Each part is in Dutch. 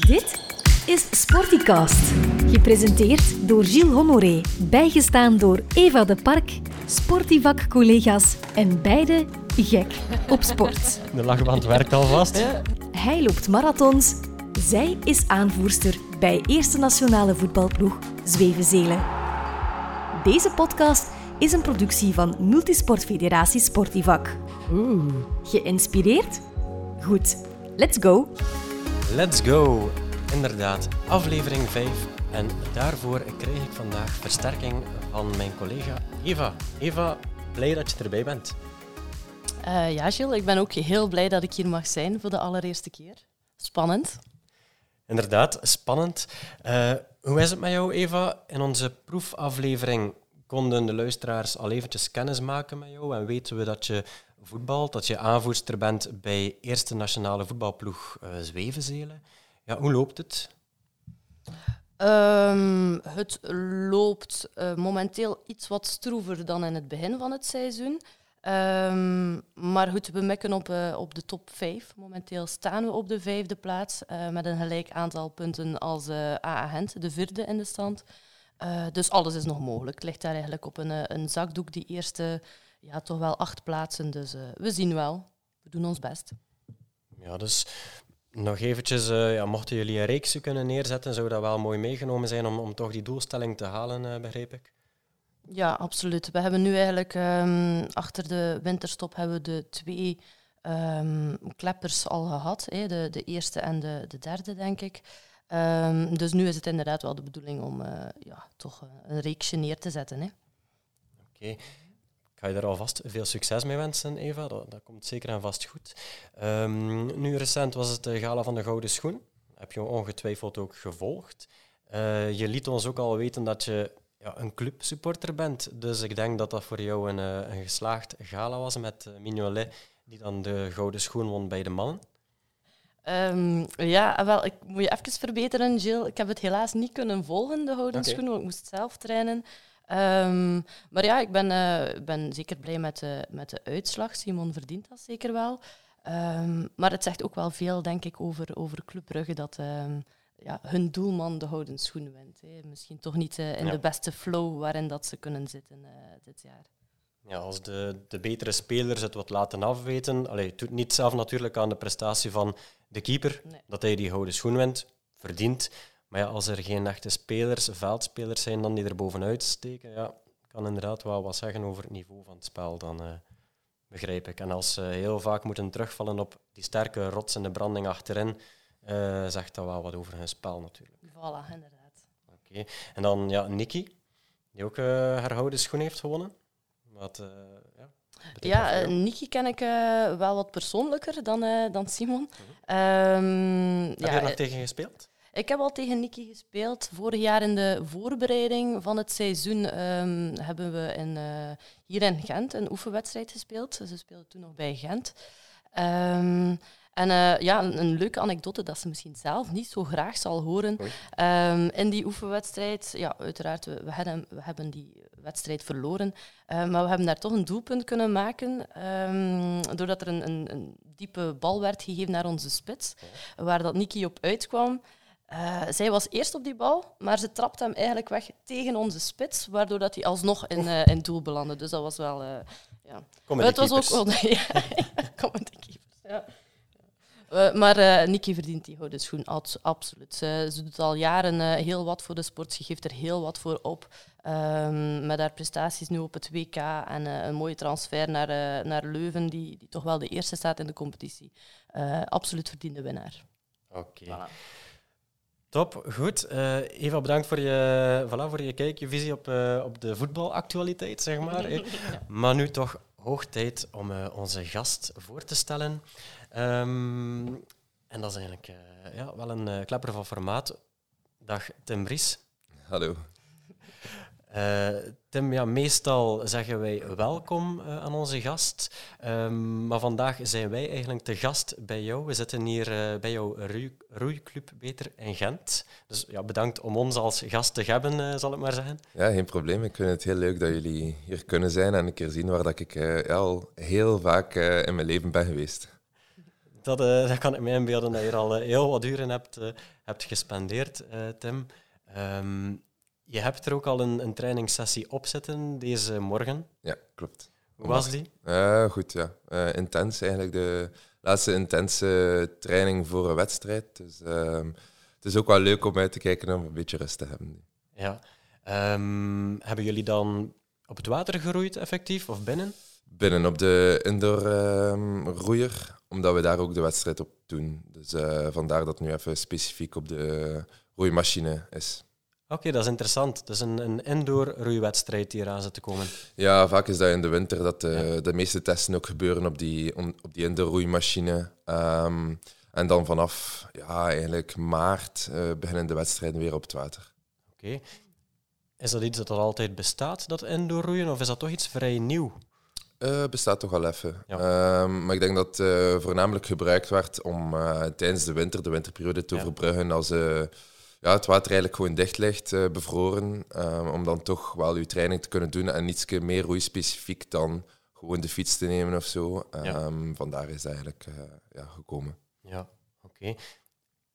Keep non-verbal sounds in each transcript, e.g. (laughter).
Dit is Sporticast. Gepresenteerd door Gilles Honoré. Bijgestaan door Eva de Park, Sportivak-collega's en beide gek op sport. De lachband werkt alvast. Hij loopt marathons. Zij is aanvoerster bij Eerste Nationale Voetbalploeg Zwevenzelen. Deze podcast is een productie van Multisportfederatie Sportivak. Oeh. Geïnspireerd? Goed, let's go! Let's go. Inderdaad, aflevering 5. En daarvoor krijg ik vandaag versterking van mijn collega Eva. Eva, blij dat je erbij bent. Uh, ja, Gilles, ik ben ook heel blij dat ik hier mag zijn voor de allereerste keer. Spannend. Inderdaad, spannend. Uh, hoe is het met jou, Eva? In onze proefaflevering konden de luisteraars al eventjes kennis maken met jou en weten we dat je voetbal, dat je aanvoerster bent bij Eerste Nationale Voetbalploeg uh, Zwevenzelen. Ja, hoe loopt het? Um, het loopt uh, momenteel iets wat stroever dan in het begin van het seizoen. Um, maar goed, we mikken op, uh, op de top 5. Momenteel staan we op de vijfde plaats met een gelijk aantal punten als AA Gent, de vierde in de stand. dus alles is nog mogelijk. Het ligt daar eigenlijk op een, een zakdoek, die eerste ja, toch wel acht plaatsen. Dus uh, we zien wel. We doen ons best. Ja, dus nog eventjes, uh, ja, mochten jullie een reeks kunnen neerzetten, zou dat wel mooi meegenomen zijn om, om toch die doelstelling te halen, uh, begreep ik? Ja, absoluut. We hebben nu eigenlijk um, achter de winterstop hebben we de twee um, kleppers al gehad. Hè, de, de eerste en de, de derde, denk ik. Um, dus nu is het inderdaad wel de bedoeling om uh, ja, toch een reeksje neer te zetten. Oké. Okay ga je daar alvast veel succes mee wensen, Eva. Dat, dat komt zeker en vast goed. Um, nu, recent was het de Gala van de Gouden Schoen. Heb je ongetwijfeld ook gevolgd. Uh, je liet ons ook al weten dat je ja, een clubsupporter bent. Dus ik denk dat dat voor jou een, uh, een geslaagd gala was met uh, Mignolet, die dan de Gouden Schoen won bij de mannen. Um, ja, wel, ik moet je even verbeteren, Jill. Ik heb het helaas niet kunnen volgen, de Gouden okay. Schoen, want ik moest zelf trainen. Um, maar ja, ik ben, uh, ben zeker blij met de, met de uitslag. Simon verdient dat zeker wel. Um, maar het zegt ook wel veel, denk ik, over, over Club Brugge dat um, ja, hun doelman de houden schoen wint. Hè. Misschien toch niet uh, in ja. de beste flow waarin dat ze kunnen zitten uh, dit jaar. Ja, als de, de betere spelers het wat laten afweten. Allee, het doet niet zelf natuurlijk aan de prestatie van de keeper, nee. dat hij die gouden schoen wint, verdient. Maar ja, als er geen echte spelers, veldspelers zijn dan die er bovenuit steken, ja, kan inderdaad wel wat zeggen over het niveau van het spel. Dan uh, begrijp ik. En als ze heel vaak moeten terugvallen op die sterke rotsende branding achterin, uh, zegt dat wel wat over hun spel natuurlijk. Voilà, inderdaad. Oké. Okay. En dan ja, Nikki, die ook uh, haar gouden schoen heeft gewonnen. Wat, ja, ja, uh, Niki ken ik uh, wel wat persoonlijker dan, uh, dan Simon. Mm -hmm. um, Heb ja, je er tegen gespeeld? Ik heb al tegen Niki gespeeld. Vorig jaar in de voorbereiding van het seizoen um, hebben we in, uh, hier in Gent een oefenwedstrijd gespeeld. Ze speelden toen nog bij Gent. Um, en uh, ja, een, een, leuke anekdote dat ze misschien zelf niet zo graag zal horen. Um, in die oefenwedstrijd, ja, uiteraard, we, we, hebben, we hebben die wedstrijd verloren. Uh, maar we hebben daar toch een doelpunt kunnen maken. doordat er een, een, een, diepe bal werd gegeven naar onze spits. Waar dat Niki op uitkwam. Uh, zij was eerst op die bal, maar ze trapte hem eigenlijk weg tegen onze spits, waardoor dat hij alsnog in, uh, in doel belandde. Dus dat was wel... Uh, ja. Het was ook wel... (laughs) ja, (laughs) keepers, ja. maar Niki verdient die gouden schoen, absoluut. Ze, ze, doet al jaren heel wat voor de sport, ze geeft er heel wat voor op. Um, met haar prestaties nu op het WK en een mooie transfer naar, naar Leuven, die, die toch wel de eerste staat in de competitie. absoluut verdiende winnaar. Oké. Okay. Voilà. Top, goed. Uh, Eva, bedankt voor je, voilà, voor je kijk, je visie op, uh, op de voetbalactualiteit, zeg maar. (laughs) ja. Maar nu toch hoog tijd om uh, onze gast voor te stellen. Um, en dat is eigenlijk ja, wel een klepper van formaat. Dag Tim Bries. Hallo. Uh, Tim, ja, meestal zeggen wij welkom uh, aan onze gast. Um, maar vandaag zijn wij eigenlijk te gast bij jou. We zitten hier uh, bij jouw roeiclub Beter in Gent. Dus ja, bedankt om ons als gast te hebben, zal ik maar zeggen. Ja, geen probleem. Ik vind het heel leuk dat jullie hier kunnen zijn en een keer zien waar dat ik ja, al heel vaak in mijn leven ben geweest. dat, dat kan ik me inbeelden dat je er al heel wat uren hebt, hebt gespendeerd, Tim. Um, je hebt er ook al een, een trainingssessie op zitten deze morgen. Ja, klopt. Hoe was die? Uh, goed, ja. Uh, intens eigenlijk. De laatste intense training voor een wedstrijd. Dus uh, het is ook wel leuk om uit te kijken om een beetje rust te hebben. Ja. Um, hebben jullie dan op het water geroeid effectief of binnen? Binnen op de indoor um, roeier, omdat we daar ook de wedstrijd op doen. Dus uh, vandaar dat het nu even specifiek op de roeimachine is. Oké, dat is interessant. Dus een, een indoor roeiwedstrijd die eraan zit te komen. Ja, vaak is dat in de winter dat de, de meeste testen ook gebeuren op die, op die indoor roeimachine. Um, en dan vanaf ja, eigenlijk maart uh, beginnen de wedstrijden weer op het water. Oké. Is dat iets dat al altijd bestaat, dat indoor roeien, of is dat toch iets vrij nieuw? Uh, bestaat toch al even. Ja. Um, maar ik denk dat het uh, voornamelijk gebruikt werd om tijdens de winter, de winterperiode, te ja. overbruggen als ja, het water eigenlijk gewoon dicht ligt, uh, bevroren. Um, om dan toch wel uw training te kunnen doen en iets meer roeispecifiek dan gewoon de fiets te nemen of zo. Um, ja. Vandaar is eigenlijk uh, ja, gekomen. Ja, oké.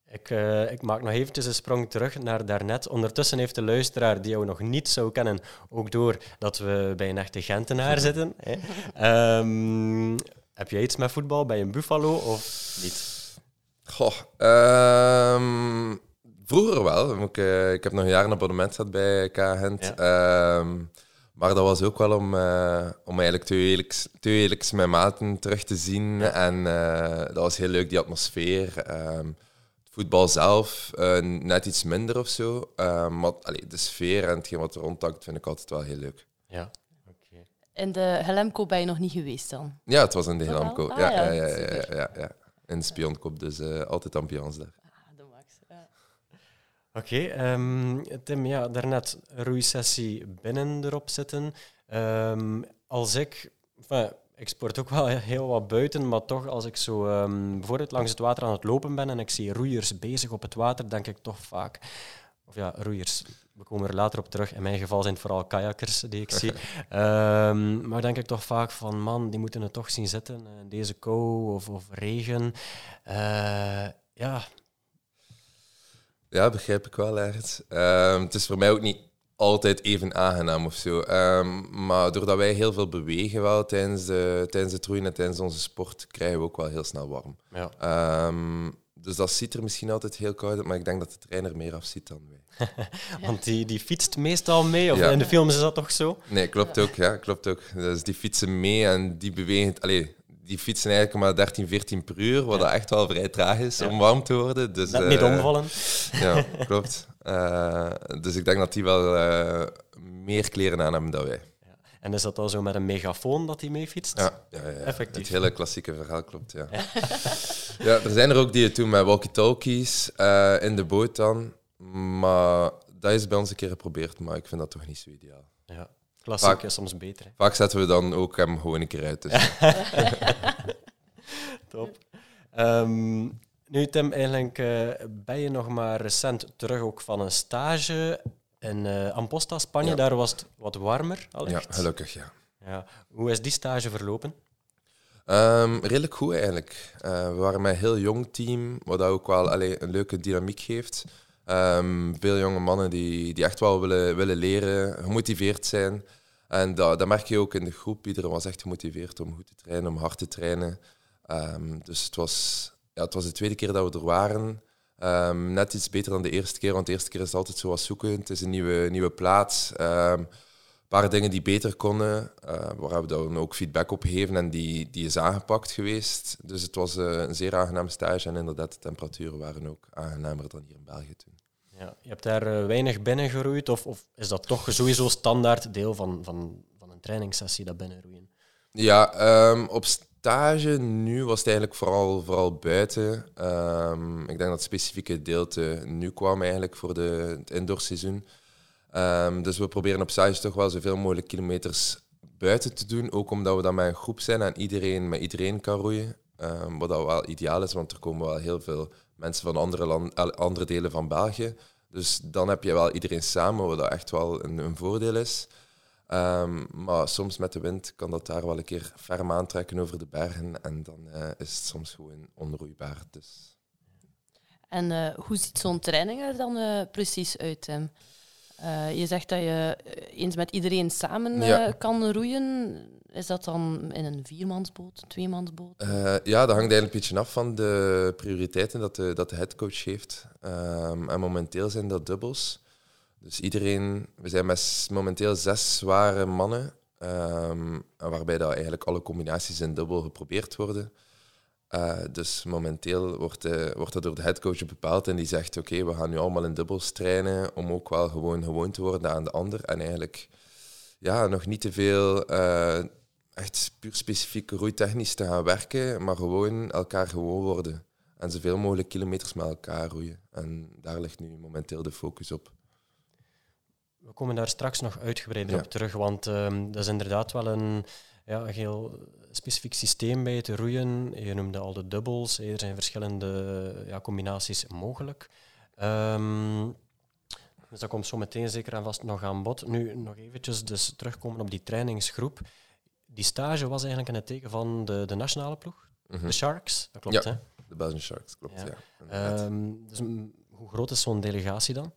Ik, uh, ik, maak nog eventjes een sprong terug naar daarnet. Ondertussen heeft de luisteraar die jou nog niet zou kennen, ook door dat we bij een echte Gentenaar (laughs) zitten. Hè. Um, heb jij iets met voetbal bij een Buffalo of niet? Goh, um, Vroeger wel. Ik, uh, ik heb nog een jaar een abonnement gehad bij K-Hent. Ja. Um, maar dat was ook wel om, uh, om eigenlijk tweewekelijks, tweewekelijks mijn maten terug te zien. Ja. En uh, dat was heel leuk, die atmosfeer. Um, voetbal zelf net iets minder of zo. Um, maar allee, de sfeer en hetgeen wat er rondhangt vind ik altijd wel heel leuk. Ja. In de Helemco ben je nog niet geweest dan? Ja, het was in de Helemco. Ah, ja, ja, ja, ja, ja, ja, In de Spionkop, dus altijd ambiance daar. Oké, okay, um, Tim, ja, daarnet roeisessie binnen erop zitten. Um, als ik, enfin, ik sport ook wel heel wat buiten, maar toch als ik zo um, bijvoorbeeld langs het water aan het lopen ben en ik zie roeiers bezig op het water, denk ik toch vaak, of ja, roeiers, we komen er later op terug. In mijn geval zijn het vooral kajakkers die ik zie. um, (laughs) maar denk ik toch vaak van, man, die moeten het toch zien zitten in deze kou of, of regen. Uh, ja, ja, begrijp ik wel ergens. Um, het is voor mij ook niet altijd even aangenaam of zo. Um, maar doordat wij heel veel bewegen wel tijdens, de, tijdens het roeien en tijdens onze sport, krijgen we ook wel heel snel warm. Ja. Um, dus dat ziet er misschien altijd heel koud uit, maar ik denk dat de trainer meer afziet dan wij. (laughs) Want die, die fietst meestal mee, of ja. in de films is dat toch zo? Nee, klopt ook. Ja, klopt ook. Dus die fietsen mee en die bewegen... Allee, die fietsen eigenlijk maar 13, 14 per uur, wat ja. echt wel vrij traag is om warm te worden. Dus, Net niet uh, omvallen. Ja, klopt. Uh, (laughs) dus ik denk dat die wel uh, meer kleren aan hebben dan wij. Ja. En is dat dan zo met een megafoon dat hij mee fietst? Ja, ja, ja, Effectief. Het hele klassieke verhaal klopt, ja. ja. (laughs) er zijn er ook die het doen met walkie-talkies in de boot dan. Maar dat is bij ons een keer geprobeerd, maar ik vind dat toch niet zo ideaal. Ja. Klassiek vaak, is soms beter. Hè? Vaak zetten we dan ook hem gewoon een keer uit. Dus. (laughs) Top. Um, nu, Tim, eigenlijk uh, ben je nog maar recent terug ook van een stage in uh, Amposta, Spanje. Ja. Daar was het wat warmer. Ja, gelukkig, ja. ja. Hoe is die stage verlopen? Um, redelijk goed eigenlijk. Uh, we waren met een heel jong team, wat ook wel allee, een leuke dynamiek geeft. Um, veel jonge mannen die, die echt wel willen, willen leren, gemotiveerd zijn. En dat, merk je ook in de groep. Iedereen was echt gemotiveerd om goed te trainen, om hard te trainen. Um, dus het was, ja, het was de tweede keer dat we er waren. Um, net iets beter dan de eerste keer, want de eerste keer is het altijd zo wat zoeken. Het is een nieuwe, nieuwe plaats. Een paar dingen die beter konden, uh, waar we dan ook feedback op gegeven en die, die is aangepakt geweest. Dus het was uh, een zeer aangename stage en inderdaad, de temperaturen waren ook aangenamer dan hier in België toen. Ja, je hebt daar uh, weinig binnengeroeid of, of is dat toch sowieso standaard deel van, van, van een trainingssessie, dat binnenroeien? Ja, um, op stage nu was het eigenlijk vooral, vooral buiten. Um, ik denk dat het specifieke gedeelte nu kwam eigenlijk voor de, het indoorseizoen. Um, dus we proberen op stage toch wel zoveel mogelijk kilometers buiten te doen. Ook omdat we dan met een groep zijn en iedereen met iedereen kan roeien. Wat dat wel ideaal is, want er komen wel heel veel mensen van andere, land, andere delen van België. Dus dan heb je wel iedereen samen, wat echt wel een, een voordeel is. Ehm, maar soms met de wind kan dat daar wel een keer ferm aantrekken over de bergen en dan eh, is het soms gewoon onroeibaar. Dus. En eh, hoe ziet zo'n training er dan eh, precies uit, Tim? Je zegt dat je eens met iedereen samen kan roeien. Is dat dan in een viermansboot, een tweemansboot? ja, dat hangt eigenlijk een beetje af van de prioriteiten dat de, dat de headcoach heeft. Um, en momenteel zijn dat dubbels. Dus iedereen, we zijn met momenteel zes zware mannen, um, waarbij dat eigenlijk alle combinaties in dubbel geprobeerd worden. Uh, dus momenteel wordt, uh, wordt dat door de headcoach bepaald en die zegt: Oké, we gaan nu allemaal in dubbels trainen om ook wel gewoon gewoon te worden aan de ander. En eigenlijk ja, nog niet te veel uh, echt puur specifiek roeitechnisch te gaan werken, maar gewoon elkaar gewoon worden. En zoveel mogelijk kilometers met elkaar roeien. En daar ligt nu momenteel de focus op. We komen daar straks nog uitgebreider op terug, want um, dat is inderdaad wel een, ja, een heel specifiek systeem bij het roeien. Je noemde al de dubbels, er zijn verschillende ja, combinaties mogelijk. Um, dus dat komt zo meteen zeker en vast nog aan bod. Nu nog eventjes dus terugkomen op die trainingsgroep. Die stage was eigenlijk in het teken van de, de nationale ploeg, de mhm. Sharks, dat klopt ja, hè? de Belgian Sharks, klopt, ja. um, dus hoe groot is zo'n delegatie dan?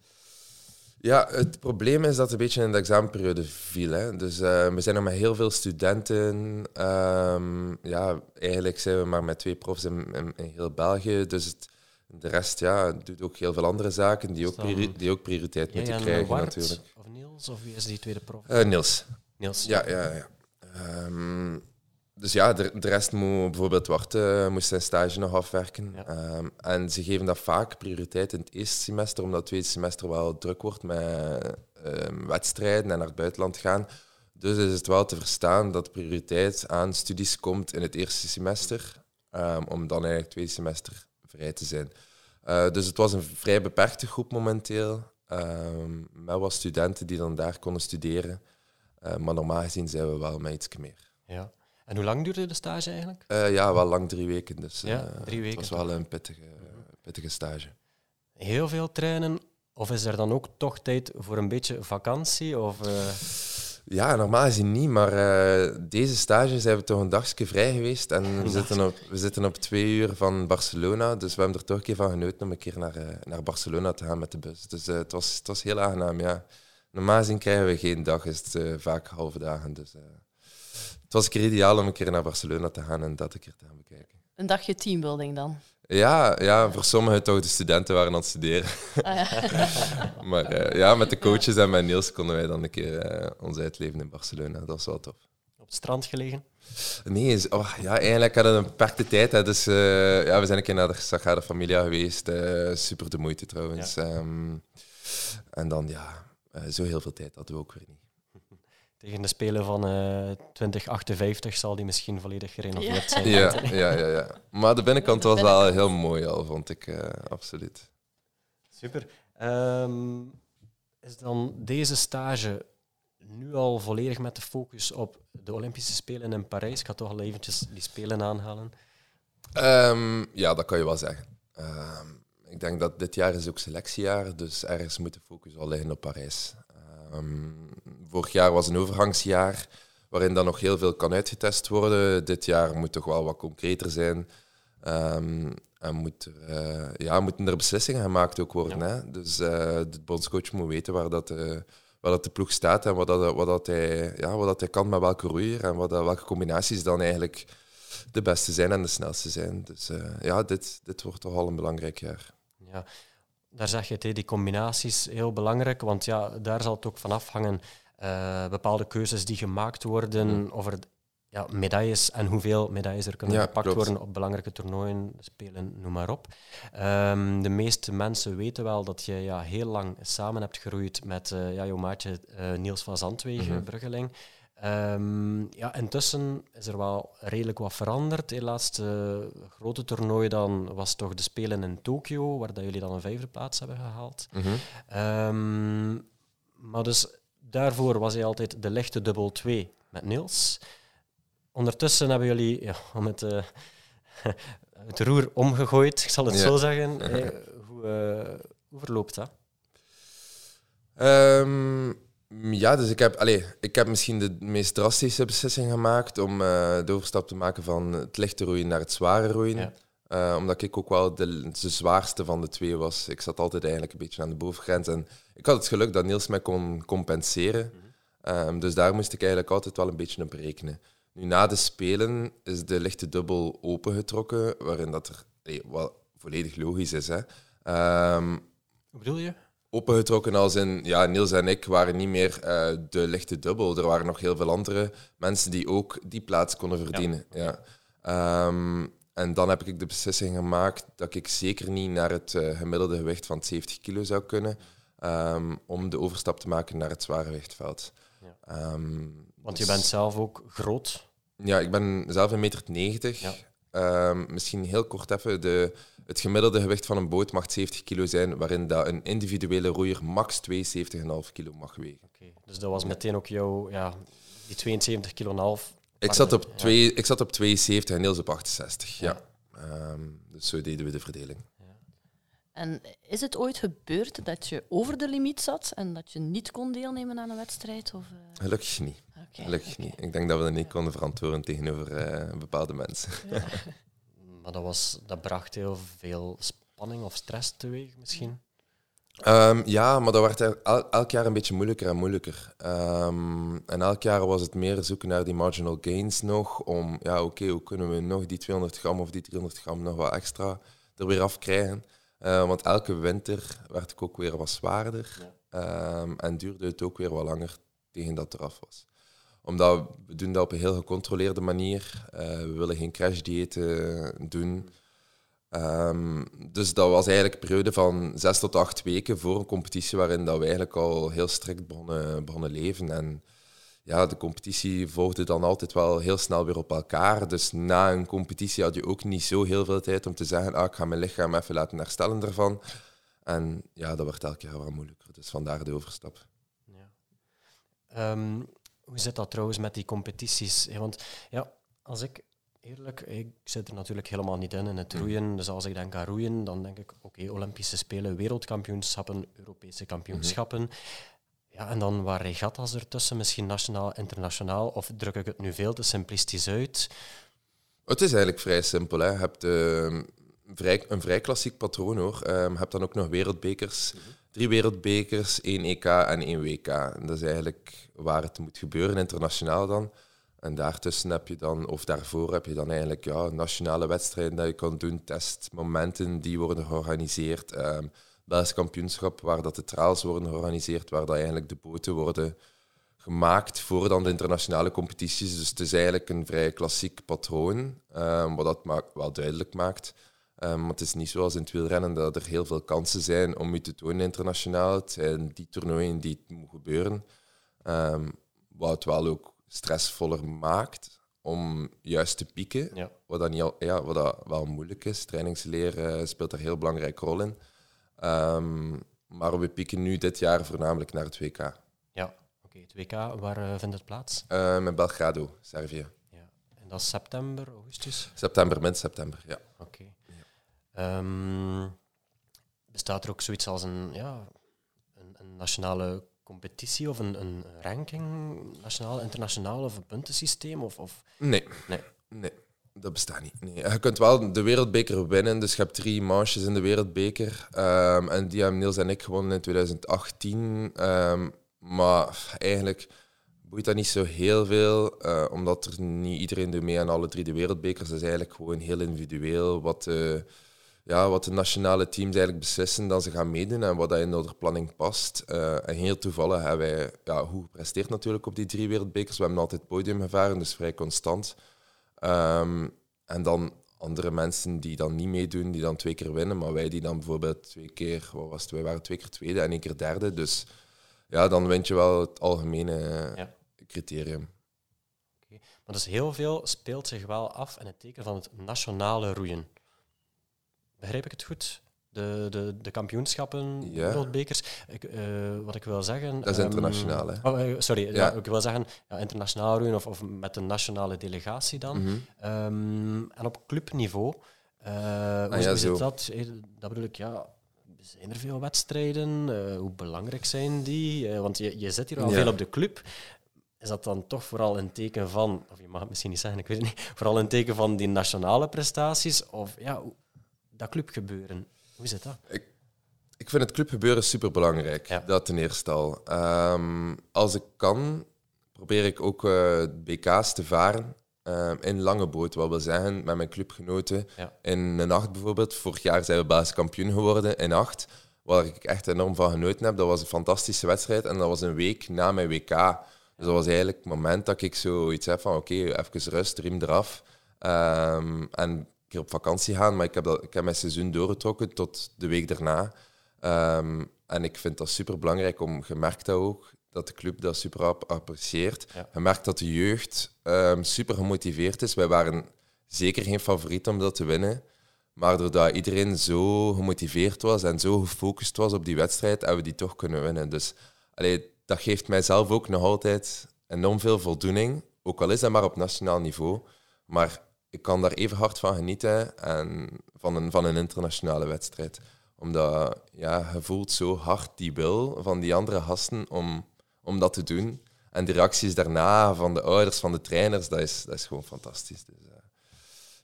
Ja, het probleem is dat het een beetje in de examenperiode viel. Hè. Dus uh, we zijn nog met heel veel studenten. Um, ja, eigenlijk zijn we maar met twee profs in, in, heel België. Dus het, de rest ja, doet ook heel veel andere zaken die ook, die ook prioriteit moeten krijgen natuurlijk. Of Niels, of wie is die tweede prof? Uh, Niels. Niels. Ja, ja, ja. Um, dus ja, de, de rest moet bijvoorbeeld wachten, moest zijn stage nog afwerken. Ehm, en ze geven dat vaak prioriteit in het eerste semester, omdat het tweede semester wel druk wordt met um, wedstrijden en naar het buitenland gaan. Dus is het wel te verstaan dat prioriteit aan studies komt in het eerste semester, um, om dan eigenlijk het tweede semester vrij te zijn. Uh, dus het was een vrij beperkte groep momenteel, met wat studenten die dan daar konden studeren. Uh, maar normaal gezien zijn we wel met iets meer. Ja. En hoe lang duurde de stage eigenlijk? Uh, ja, wel lang drie weken. Dus ja, eh, drie weken. Het was wel een pittige, pittige stage. Heel veel trainen? Of is er dan ook toch tijd voor een beetje vakantie? Of, uh... Ja, normaal gezien niet, maar deze stage zijn we toch een dagje vrij geweest. En we zitten, op, we zitten op twee uur van Barcelona, dus we hebben er toch een keer van genoten om een keer naar, naar Barcelona te gaan met de bus. Dus het, was, het was heel aangenaam, ja. Normaal gezien krijgen we geen dag, is het vaak halve dagen. Dus, het was een keer ideaal om een keer naar Barcelona te gaan en dat een keer te gaan bekijken. Een dagje teambuilding dan? Ja, ja, voor sommigen toch. De studenten waren aan het studeren. Ah, ja. (laughs) maar uh, ja, met de coaches en met Niels konden wij dan een keer uh, ons uitleven in Barcelona. Dat was wel tof. Op het strand gelegen? Nee, oh, ja, eigenlijk hadden we een beperkte tijd. Hè, dus uh, ja, we zijn een keer naar de Sagrada Familia geweest. super de moeite trouwens. Ja. Um, en dan, ja, zo heel veel tijd hadden we ook weer niet. Tegen de Spelen van uh, eh, 2058 zal die misschien volledig gerenoveerd zijn. Ja, ja, ja, ja. Maar de binnenkant was wel heel mooi al, vond ik. Uh, absoluut. Super. Um, is dan deze stage nu al volledig met de focus op de Olympische Spelen in Parijs? Ik ga toch al eventjes die Spelen aanhalen. Um, ja, dat kan je wel zeggen. Um, ik denk dat dit jaar is ook selectiejaar, dus ergens moet de focus al liggen op Parijs. Um, vorig jaar was een overgangsjaar waarin dan nog heel veel kan uitgetest worden. Dit jaar moet toch wel wat concreter zijn. Um, en moet, uh, ja, moeten er beslissingen gemaakt ook worden. Hè? Dus uh, de bondscoach moet weten waar, dat, uh, waar dat de ploeg staat en wat, dat, wat, dat hij, ja, wat dat hij kan met welke roeier en wat, welke combinaties dan eigenlijk de beste zijn en de snelste zijn. Dus ja, dit, dit wordt toch al een belangrijk jaar. Ja, daar zeg je het, die combinaties heel belangrijk, want ja, daar zal het ook van afhangen. Uh, bepaalde keuzes die gemaakt worden mm. over ja, medailles en hoeveel medailles er kunnen gepakt worden op belangrijke toernooien, spelen, noem maar op. Um, de meeste mensen weten wel dat je ja, heel lang samen hebt geroeid met uh, ja, jouw maatje uh, Niels van Zandwegen, mm Bruggeling. Um, ja, intussen is er wel redelijk wat veranderd. Het laatste grote toernooi dan was toch de Spelen in Tokio, waar dat jullie dan een vijfde plaats hebben gehaald. Mm -hmm. maar dus daarvoor was hij altijd de lichte dubbel 2 met Niels. Ondertussen hebben jullie, ja, om het, uh, (laughs) het roer omgegooid, ik zal het zo zeggen. Hey, (laughs) hoe, uh, hoe verloopt dat? Um, Ja, dus ik heb, allez, ik heb misschien de meest drastische beslissing gemaakt om uh, de overstap te maken van het lichte roeien naar het zware roeien. Uh, omdat ik ook wel de, de, zwaarste van de twee was. Ik zat altijd eigenlijk een beetje aan de bovengrens. En ik had het geluk dat Niels mij kon compenseren. Um, dus daar moest ik eigenlijk altijd wel een beetje op rekenen. Nu, na de Spelen is de lichte dubbel opengetrokken, waarin dat er hey, wat volledig logisch is. Hè. Um, Hoe bedoel je? Opengetrokken als in, ja, Niels en ik waren niet meer uh, de lichte dubbel. Er waren nog heel veel andere mensen die ook die plaats konden verdienen. Ja. ja. Um, en dan heb ik de beslissing gemaakt dat ik zeker niet naar het uh, gemiddelde gewicht van 70 kilo zou kunnen, um, om de overstap te maken naar het zware gewichtveld. Ja. Um, Want je bent zelf ook groot? Ja, ik ben zelf een meter. 90. Ja. Um, misschien heel kort even. De, het gemiddelde gewicht van een boot mag 70 kilo zijn, waarin dat een individuele roeier max 72,5 kilo mag wegen. Okay. Dus dat was meteen ook jouw, ja, die 72 kilo en half. Ik zat, op twee, ik zat op 72 en Niels op 68, ja. ja. Um, dus zo deden we de verdeling. En is het ooit gebeurd dat je over de limiet zat en dat je niet kon deelnemen aan een wedstrijd? Of, uh... Gelukkig niet. Okay, Gelukkig okay. niet. Ik denk dat we dat niet konden verantwoorden tegenover uh, bepaalde mensen. Maar dat, was, dat bracht heel veel spanning of stress teweeg misschien? Um, ja, maar dat werd el elk jaar een beetje moeilijker en moeilijker. Um, en elk jaar was het meer zoeken naar die marginal gains nog. Om, ja, oké, okay, hoe kunnen we nog die 200 gram of die 300 gram nog wat extra er weer af krijgen? Uh, want elke winter werd ik ook weer wat zwaarder. Ja. Um, en duurde het ook weer wat langer tegen dat eraf was. Omdat we doen dat op een heel gecontroleerde manier. Uh, we willen geen crashdiëten doen. Um, dus dat was eigenlijk een periode van zes tot acht weken voor een competitie waarin dat we eigenlijk al heel strikt begonnen, begonnen leven. En ja, de competitie volgde dan altijd wel heel snel weer op elkaar. Dus na een competitie had je ook niet zo heel veel tijd om te zeggen, ah, ik ga mijn lichaam even laten herstellen ervan. En ja, dat wordt elke jaar wel moeilijker. Dus vandaar de overstap. Ja. Um, hoe zit dat trouwens met die competities? Want ja, als ik eerlijk, ik zit er natuurlijk helemaal niet in in het mm. roeien. Dus als ik denk aan roeien, dan denk ik, oké, Olympische Spelen, wereldkampioenschappen, Europese kampioenschappen. Mhm. Ja, en dan waar regatta's ertussen, misschien nationaal, internationaal, of druk ik het nu veel te simplistisch uit? Het is eigenlijk vrij simpel. Hè. Je hebt uh, vrij, een vrij klassiek patroon hoor. Um, je hebt dan ook nog wereldbekers. Mhm. Drie wereldbekers, één EK en één WK. En dat is eigenlijk waar het moet gebeuren, internationaal dan. En daartussen heb je dan, of daarvoor heb je dan eigenlijk ja, nationale wedstrijden dat je kan doen, testmomenten die worden georganiseerd. Um, kampioenschap, waar dat de trials worden georganiseerd, waar dat eigenlijk de boten worden gemaakt voor dan de internationale competities. Dus het is eigenlijk een vrij klassiek patroon, um, wat dat wel duidelijk maakt. Um, maar het is niet zoals in het wielrennen dat er heel veel kansen zijn om je te tonen internationaal. Het zijn die toernooien die het moet gebeuren. Um, wat het wel ook stressvoller maakt om juist te pieken. Ja. Wat, dat niet al, ja, wat dat wel moeilijk is. Trainingsleer uh, speelt daar een heel belangrijke rol in. Um, maar we pieken nu dit jaar voornamelijk naar het WK. Ja, oké. Okay. Het WK, waar uh, vindt het plaats? Uh, in Belgrado, Servië. Ja. En dat is september, augustus? September, min september, ja. Oké. Okay. Um, bestaat er ook zoiets als een, ja, een, een nationale competitie of een, een ranking, nationaal, internationaal of een puntensysteem? Of, of? Nee. nee. Nee, dat bestaat niet. Nee. Je kunt wel de wereldbeker winnen, dus je hebt drie manches in de wereldbeker. Um, en die hebben Niels en ik gewonnen in 2018. Um, ehm, maar eigenlijk boeit dat niet zo heel veel, uh, omdat er niet iedereen doet mee aan alle drie de wereldbekers. Dat is eigenlijk gewoon heel individueel wat... Uh, ja, wat de nationale teams eigenlijk beslissen dat ze gaan meedoen en wat dat in de planning past. Uh, en heel toevallig hebben wij ja, goed gepresteerd natuurlijk op die drie wereldbekers. We hebben altijd podium gevaren, dus vrij constant. Um, en dan andere mensen die dan niet meedoen, die dan twee keer winnen, maar wij die dan bijvoorbeeld twee keer, wat was het, wij waren twee keer tweede en één keer derde. Dus ja, dan wint je wel het algemene ja. criterium. Okay. Maar dus heel veel speelt zich wel af in het teken van het nationale roeien. Begrijp ik het goed? De, de, de kampioenschappen, ja. wereldbekers. Ik, uh, wat ik wil zeggen... Dat is internationaal, hè? Oh, uh, sorry, ja. ja. ik wil zeggen ja, internationaal roeien of, of met een nationale delegatie dan. Mm -hmm. um, en op clubniveau, uh, hoe zit dat? Dat bedoel ik, ja... zijn er veel wedstrijden? Eh, hoe belangrijk zijn die? Eh, want je, je zit hier al veel op de club. Is dat dan toch vooral een teken van, of je mag het misschien niet zeggen, ik weet het niet, vooral een teken van die nationale prestaties? Of ja, dat clubgebeuren, hoe zit dat? Ik vind het clubgebeuren super belangrijk. Ja. Dat ten eerste al. Ehm, als ik kan, probeer ik ook eh, BK's te varen ehm, in lange boot. Wat wil zeggen, met mijn clubgenoten. Ja. In een acht bijvoorbeeld. Vorig jaar zijn we basiskampioen geworden in acht. Waar ik echt enorm van genoten heb. Dat was een fantastische wedstrijd. En dat was een week na mijn WK. Dus dat was eigenlijk het moment dat ik zoiets heb van oké, even rust, riem eraf. Ehm, en keer op vakantie gaan. Maar ik heb, dat, ik heb mijn seizoen doorgetrokken tot de week daarna. Ehm, en ik vind dat super belangrijk om, je merkt dat ook, dat de club dat super ap- apprecieert. Ja. Je merkt dat de jeugd ehm, super gemotiveerd is. Wij waren zeker geen favoriet om dat te winnen. Maar doordat iedereen zo gemotiveerd was en zo gefocust was op die wedstrijd, hebben we die toch kunnen winnen. Dus allee, dat geeft mijzelf ook nog altijd enorm veel voldoening. Ook al is dat maar op nationaal niveau. Maar ik kan daar even hard van genieten en van, een, van een internationale wedstrijd omdat ja, je voelt zo hard die wil van die andere gasten om, om dat te doen. En de reacties daarna van de ouders, van de trainers, dat is, dat is gewoon fantastisch. Dus, eh,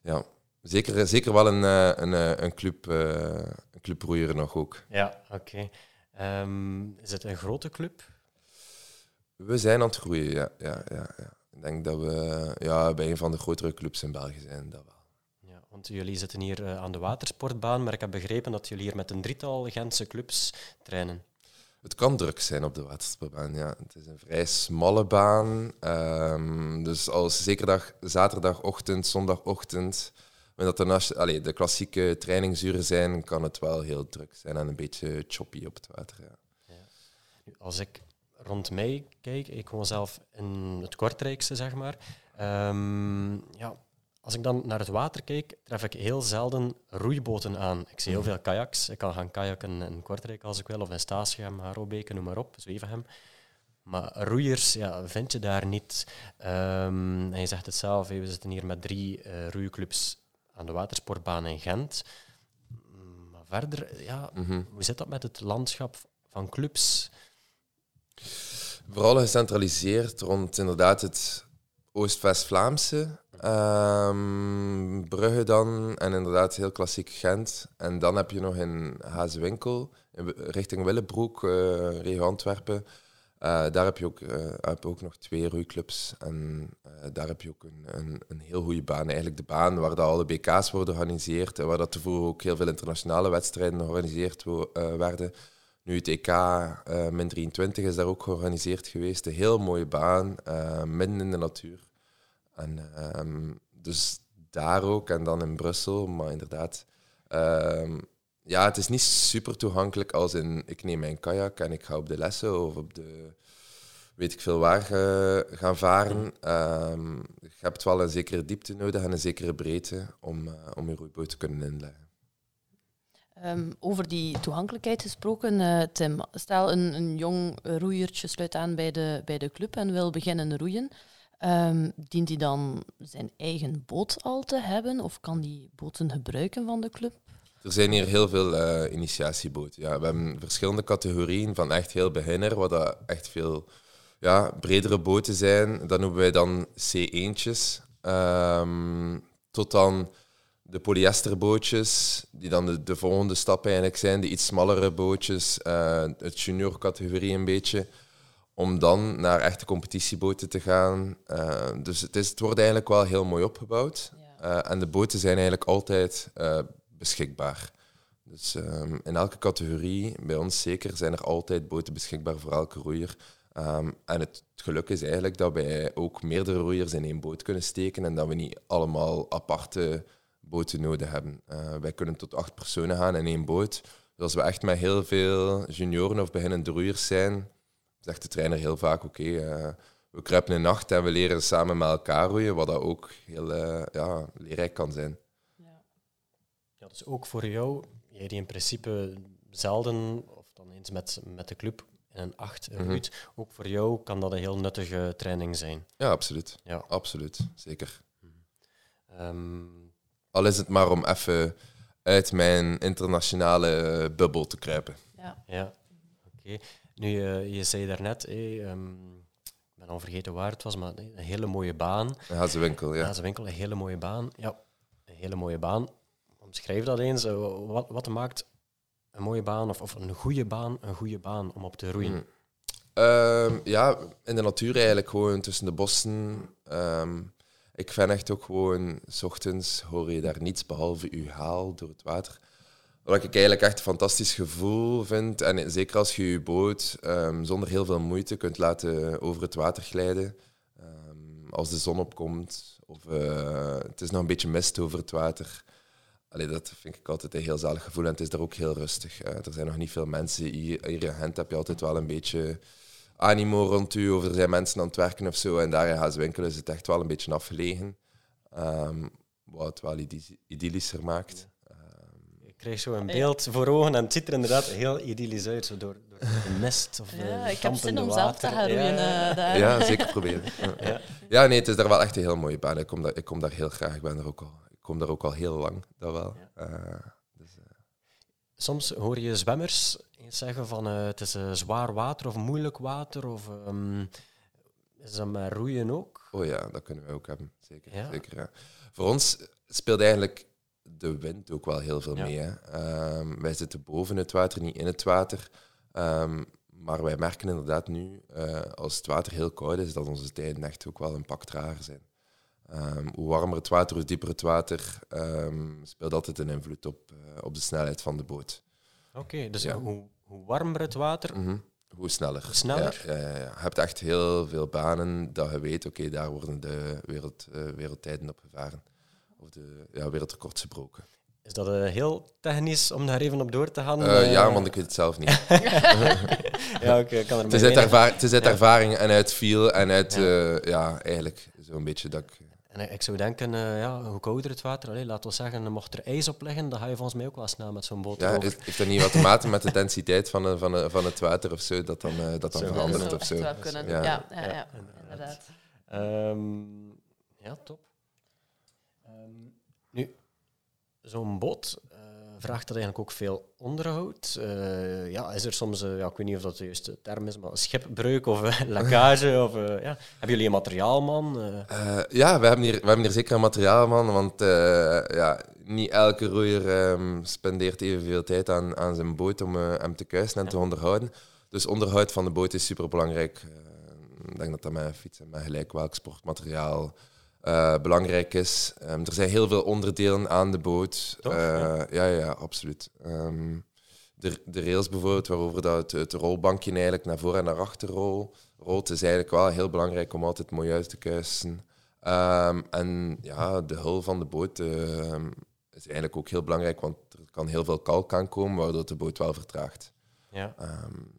ja, zeker, zeker wel een, eh, een, eh, een, club, een clubroeier nog ook. Ja, oké. Ehm, is het een grote club? We zijn aan het groeien, ja. ja, ja, ja. Ik denk dat we ja, bij een van de grotere clubs in België zijn. Dat wel. Ja, want jullie zitten hier eh, aan de watersportbaan, maar ik heb begrepen dat jullie hier met een drietal Gentse clubs trainen. Het kan druk zijn op de watersportbaan, ja. Het is een vrij smalle baan. ehm, dus als zeker dag, zaterdagochtend, zondagochtend, wanneer dat de, allee, de klassieke trainingsuren zijn, kan het wel heel druk zijn en een beetje choppy op het water. Ja. Nu, Als ik rond mij kijk, ik woon zelf in het Kortrijkse, zeg maar. Ehm, ja, als ik dan naar het water kijk, tref ik heel zelden roeiboten aan. Ik zie heel veel kajaks. Ik kan gaan kajakken in Kortrijk als ik wil, of in Statiegem, Harrobeke, noem maar op, Zwevenhem. Maar roeiers ja, vind je daar niet. Ehm, en je zegt het zelf, we zitten hier met drie eh roeiclubs aan de watersportbaan in Gent. Mm, Maar verder, ja, Mhm. hoe zit dat met het landschap van clubs? Vooral gecentraliseerd rond inderdaad het Oost-West-Vlaamse. ehm, Brugge dan en inderdaad heel klassiek Gent. En dan heb je nog in Hazewinkel, in, Wi- richting Willebroek, eh regio Antwerpen. Eh, daar heb je, ook, eh, heb ook nog twee roeiclubs. En daar heb je ook een, een, een heel goede baan. Eigenlijk de baan waar dat alle BK's worden georganiseerd. En waar dat tevoren ook heel veel internationale wedstrijden georganiseerd werden. Nu het EK eh, min 23 is daar ook georganiseerd geweest. Een heel mooie baan, eh, midden in de natuur. En, ehm, dus daar ook en dan in Brussel. Maar inderdaad, ehm, ja, het is niet super toegankelijk als in ik neem mijn kajak en ik ga op de lessen of op de weet ik veel waar gaan varen. Ehm, je hebt wel een zekere diepte nodig en een zekere breedte om, eh, om je roeiboot te kunnen inleggen. Ehm, over die toegankelijkheid gesproken, eh, Tim. Stel, een, een jong roeiertje sluit aan bij de, bij de club en wil beginnen roeien. Ehm, dient hij dan zijn eigen boot al te hebben of kan die boten gebruiken van de club? Er zijn hier heel veel eh, initiatieboten. Ja, we hebben verschillende categorieën van echt heel beginner, wat dat echt veel ja, bredere boten zijn. Dat noemen wij dan C1'tjes. Ehm, tot dan de polyesterbootjes, die dan de, de volgende stap eigenlijk zijn. De iets smallere bootjes, eh, het junior categorie een beetje. Om dan naar echte competitieboten te gaan. Eh, dus het, is, het wordt eigenlijk wel heel mooi opgebouwd. Eh, en de boten zijn eigenlijk altijd beschikbaar. Dus ehm, in elke categorie, bij ons zeker, zijn er altijd boten beschikbaar voor elke roeier. Ehm, en het, het geluk is eigenlijk dat wij ook meerdere roeiers in één boot kunnen steken en dat we niet allemaal aparte boten nodig hebben. Eh, wij kunnen tot acht personen gaan in één boot. Dus als we echt met heel veel junioren of beginnende roeiers zijn, zegt de trainer heel vaak, oké, eh, we kruipen een nacht en we leren samen met elkaar roeien, wat dat ook heel eh, ja, leerrijk kan zijn. Ja, dus ook voor jou, jij die in principe zelden, of dan eens met, met de club in een acht Mhm. roeit, ook voor jou kan dat een heel nuttige training zijn. Ja, absoluut. Ja. Absoluut, zeker. Ehm, Al is het maar om even uit mijn internationale bubbel te kruipen. Ja. Ja, oké. Nu, eh, je zei daarnet, hey, ehm, ik ben al vergeten waar het was, maar een hele mooie baan. Ja, ze winkel, ja. Ze winkel, een hele mooie baan. Ja, een hele mooie baan. Omschrijf dat eens. eh, Wat, wat maakt een mooie baan of, of een goede baan een goede baan om op te roeien? Mm. Ehm, ja, in de natuur eigenlijk gewoon tussen de bossen. Ehm, ik vind echt ook gewoon, s ochtends hoor je daar niets behalve je haal door het water. Wat ik eigenlijk echt een fantastisch gevoel vind. En zeker als je je boot ehm, zonder heel veel moeite kunt laten over het water glijden. Ehm, als de zon opkomt of eh, het is nog een beetje mist over het water. Allee, dat vind ik altijd een heel zalig gevoel. En het is daar ook heel rustig. Eh, er zijn nog niet veel mensen. Hier, hier in Gent heb je altijd wel een beetje animo rond u. Of er zijn mensen aan het werken of zo. En daar in Haaswinkel is het echt wel een beetje afgelegen. Ehm, wat het wel idyllischer maakt. Ehm, Ik krijg zo een beeld voor ogen en het ziet er inderdaad heel idyllisch uit, zo door, door (laughs) de mist of Ja, eh, ik heb zin om zelf te gaan roeien. Ja, eh, daar. ja, zeker proberen. (laughs) Ja. ja. Ja, nee, het is daar wel echt een heel mooie baan. Ik kom daar, ik kom daar heel graag. Ik ben er ook al, ik kom daar ook al heel lang. Dat wel. Eh, dus, eh, Soms hoor je zwemmers eens zeggen van eh, het is eh, zwaar water of moeilijk water. Of, ehm, is dat met roeien ook? oh ja, dat kunnen wij ook hebben. Zeker. Ja. zeker ja. Voor ons speelt eigenlijk de wind ook wel heel veel Ja. mee. Hè. Ehm, wij zitten boven het water, niet in het water. Ehm, maar wij merken inderdaad nu, eh, als het water heel koud is, dat onze tijden echt ook wel een pak trager zijn. Hoe warmer het water, hoe dieper het water, speelt altijd een invloed op, op de snelheid van de boot. Oké, dus Ja. hoe, hoe warmer het water, Mhm. Hoe sneller. Hoe sneller? Ja, ja, ja, ja. Je hebt echt heel veel banen dat je weet, oké, daar worden de wereld, eh, wereldtijden op gevaren. Of de ja, wereldrecords gebroken. is dat eh, heel technisch om daar even op door te gaan? Eh, ja, want ik weet het zelf niet. (laughs) ja, oké, kan er Het is uit, het is ervaring en uit feel en uit, ja eigenlijk zo'n beetje dat ik... En ik- zou denken, eh, ja, hoe kouder het water, allee, laten we zeggen, mocht er ijs op liggen, dan ga je volgens mij ook wel snel met zo'n boot Ja, heeft, dat niet wat te maken met de densiteit van, eh, van, eh, van het water of zo, dat dan, eh, dat dan Zou verandert zou of zo? wel kunnen. Ja. Ja, ja, ja, Ja, inderdaad. Ehm, ja, top. Ehm, nu, zo'n boot, vraagt dat eigenlijk ook veel onderhoud? Eh, ja, is er soms, eh, ja, ik weet niet of dat de juiste term is, maar schipbreuk of eh, (laughs) lekkage? of, eh, ja. Hebben jullie een materiaalman? Eh, Eh, ja, we hebben, hier, we hebben hier zeker een materiaalman, want eh, ja, niet elke roeier ehm, spendeert evenveel tijd aan, aan zijn boot om eh, hem te kuisen en te onderhouden. Dus onderhoud van de boot is superbelangrijk. Eh, ik denk dat dat met een fiets en met gelijk welk sportmateriaal eh, belangrijk is. Ehm, er zijn heel veel onderdelen aan de boot. Toch? Eh, Ja. ja, ja, absoluut. Ehm, de, de rails bijvoorbeeld, waarover dat het, het rolbankje eigenlijk naar voor en naar achter rol, rolt, is eigenlijk wel heel belangrijk om altijd mooi uit te kuisen. Ehm, en ja, de hul van de boot is eigenlijk ook heel belangrijk, want er kan heel veel kalk aankomen, waardoor de boot wel vertraagt. ja.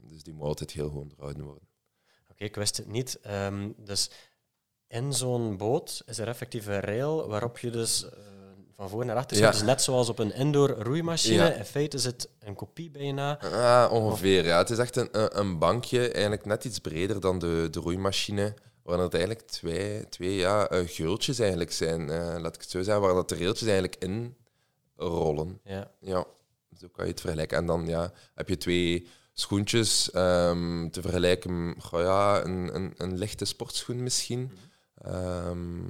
Dus die moet altijd heel goed onderhouden worden. Oké, ik wist het niet. Dus in zo'n boot is er effectief een rail waarop je dus eh, van voor naar achter zit. Dus net zoals op een indoor roeimachine. In feite is het een kopie bijna. Ah, ongeveer, ja. Het is echt een, een- bankje, eigenlijk net iets breder dan de, de roeimachine, waar het eigenlijk twee, twee ja, eh, geultjes eigenlijk zijn, eh, laat ik het zo zeggen, waar dat de railtjes eigenlijk in rollen. Ja. Ja, zo kan je het vergelijken. En dan ja, heb je twee schoentjes ehm, te vergelijken. Goh, ja, een, een, een lichte sportschoen misschien. Ehm,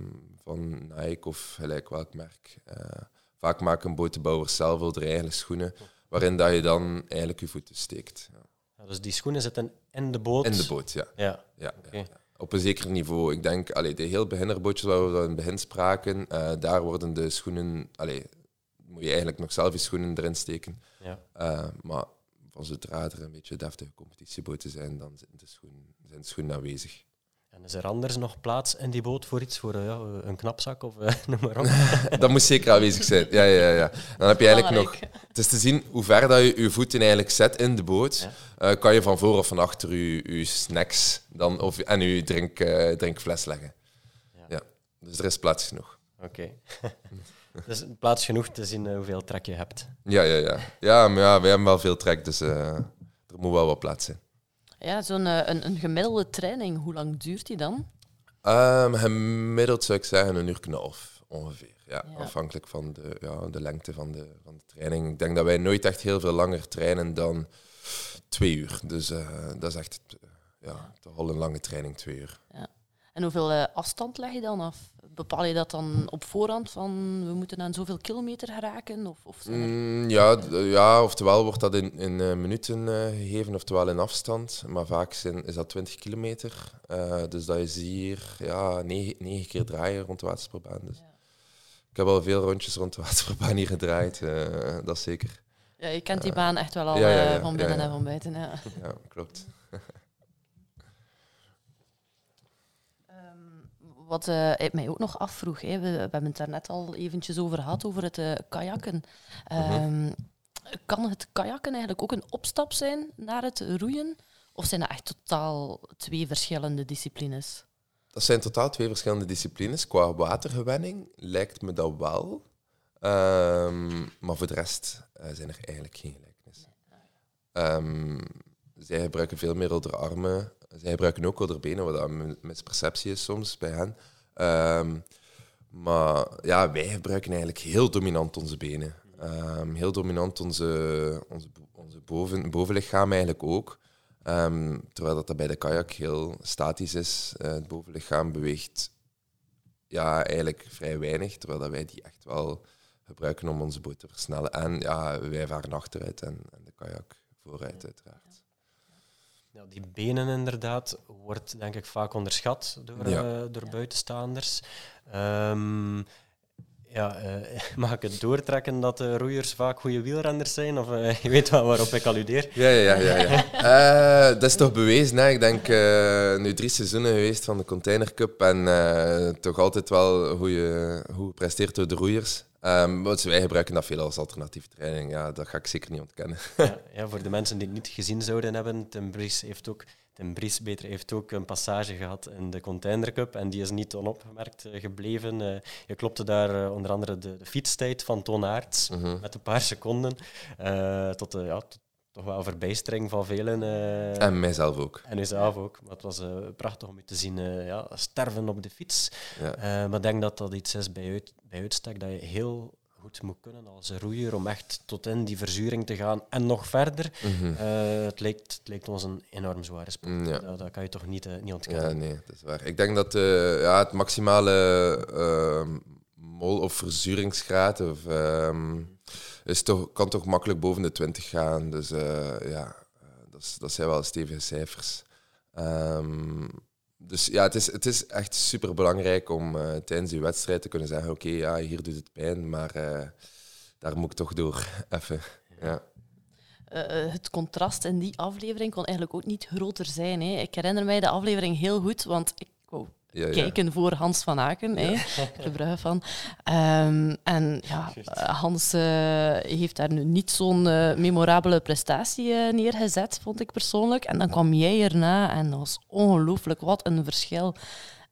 van Nike of gelijk welk merk. Eh, vaak maken botenbouwers zelf wel eigen schoenen, waarin dat je dan eigenlijk je voeten steekt. Ja. Ja, dus die schoenen zitten in de boot. In de boot, ja. Ja, ja. Op een zeker niveau. Ik denk, allee, de heel beginnerbootjes waar we in het begin spraken, eh, daar worden de schoenen... Allee, moet je eigenlijk nog zelf je schoenen erin steken. Ja. Eh, maar van zodra er een beetje deftige competitieboten zijn, dan zijn de schoenen, zijn de schoenen aanwezig. En is er anders nog plaats in die boot voor iets? Voor eh, ja, een knapzak of eh, (laughs) noem maar op? (laughs) dat moet zeker aanwezig zijn. Ja, ja, ja. Dan heb je eigenlijk nog... (laughs) Het is te zien hoe ver dat je je voeten eigenlijk zet in de boot. eh, kan je van voor of van achter je, je snacks dan, of, en je drink, eh, drinkfles leggen. Ja. Ja. Dus er is plaats genoeg. Oké. dus plaats genoeg te zien hoeveel trek je hebt. Ja, ja, ja. Ja, maar ja, wij hebben wel veel trek, dus eh, er moet wel wat plaats zijn. Ja, zo'n eh, een, een gemiddelde training, hoe lang duurt die dan? Ehm, gemiddeld zou ik zeggen een uur en een half, ongeveer. Ja, Ja. afhankelijk van de, ja, de lengte van de, van de training. Ik denk dat wij nooit echt heel veel langer trainen dan twee uur. Dus eh, dat is echt eh, ja, toch al een lange training, twee uur. En hoeveel afstand leg je dan af? Bepaal je dat dan op voorhand van we moeten aan zoveel kilometer geraken? Of, of er- Mm, ja, ja, oftewel wordt dat in, in eh, minuten eh, gegeven, oftewel in afstand. Maar vaak zijn, is dat 20 kilometer. Eh, dus dat is hier ja, negen, negen keer draaien rond de Waterspoorbaan. Dus. Ja. Ik heb al veel rondjes rond de Waterspoorbaan hier gedraaid, dat zeker. Ja, je kent die baan echt wel al ja, ja, ja, van binnen en van buiten. Ja. Ja, klopt. Wat eh, ik mij ook nog afvroeg, hè, we, we hebben het daar net al eventjes over gehad, over het eh, kajakken. Ehm, Kan het kajakken eigenlijk ook een opstap zijn naar het roeien? Of zijn dat echt totaal twee verschillende disciplines? Dat zijn totaal twee verschillende disciplines. Qua watergewenning lijkt me dat wel. Ehm, maar voor de rest eh, zijn er eigenlijk geen gelijkenissen. Ehm, zij gebruiken veel meer de armen. Zij gebruiken ook de benen, wat een misperceptie is soms bij hen. Ehm, maar ja, wij gebruiken eigenlijk heel dominant onze benen. Ehm, heel dominant onze, onze, onze boven, bovenlichaam eigenlijk ook. Ehm, terwijl dat, dat bij de kajak heel statisch is. Eh, het bovenlichaam beweegt ja, eigenlijk vrij weinig, terwijl dat wij die echt wel gebruiken om onze boot te versnellen. En ja, wij varen achteruit en, en de kajak vooruit uiteraard. Ja, die benen inderdaad wordt denk ik vaak onderschat door, Ja. eh, door buitenstaanders. Ehm, ja, eh, (laughs) mag ik het doortrekken dat de roeiers vaak goede wielrenners zijn? Of eh, (laughs) je weet wel waarop ik alludeer? Ja, ja, ja. ja, ja. (laughs) Eh, dat is toch bewezen. Hè? Ik denk eh, nu drie seizoenen geweest van de Container Cup en eh, toch altijd wel goede, goed gepresteerd door de roeiers. Want wij gebruiken dat veel als alternatieve training. Ja, dat ga ik zeker niet ontkennen. Ja, ja, voor de mensen die het niet gezien zouden hebben, Tim Bries heeft ook, Tim Bries beter, heeft ook een passage gehad in de Container Cup en die is niet onopgemerkt eh, gebleven. Eh, je klopte daar eh, onder andere de, de fietstijd van Toon Aerts Mhm. met een paar seconden tot, de, ja, tot toch wel verbijstering van velen. En mijzelf ook. en uzelf ook. Maar het was prachtig om je te zien eh, ja, sterven op de fiets. Ja. Maar ik denk dat dat iets is bij, uit, bij uitstek dat je heel goed moet kunnen als roeier om echt tot in die verzuring te gaan en nog verder. Mhm. Eh, het, lijkt, het lijkt ons een enorm zware sport. Mm, ja. Dat, dat kan je toch niet, eh, niet Ja, ontkennen. nee, dat is waar. Ik denk dat eh, ja, het maximale ehm, mol- of verzuringsgraad of, ehm, is toch, kan toch makkelijk boven de 20 gaan. Dus ja, dat, is- dat zijn wel stevige cijfers. Ehm, dus ja, het is, het is echt super belangrijk om eh, tijdens die wedstrijd te kunnen zeggen: Oké, ja, hier doet het pijn, maar eh, daar moet ik toch door. (laughs) Even. Ja. Eh, het contrast in die aflevering kon eigenlijk ook niet groter zijn. Hè. Ik herinner mij de aflevering heel goed, want ik Ja, kijken voor Hans van Aken, hè, (laughs) Brugge van. Ehm, en ja, Hans eh, heeft daar nu niet zo'n eh, memorabele prestatie eh, neergezet, vond ik persoonlijk. En dan kwam jij erna en dat was ongelooflijk, wat een verschil.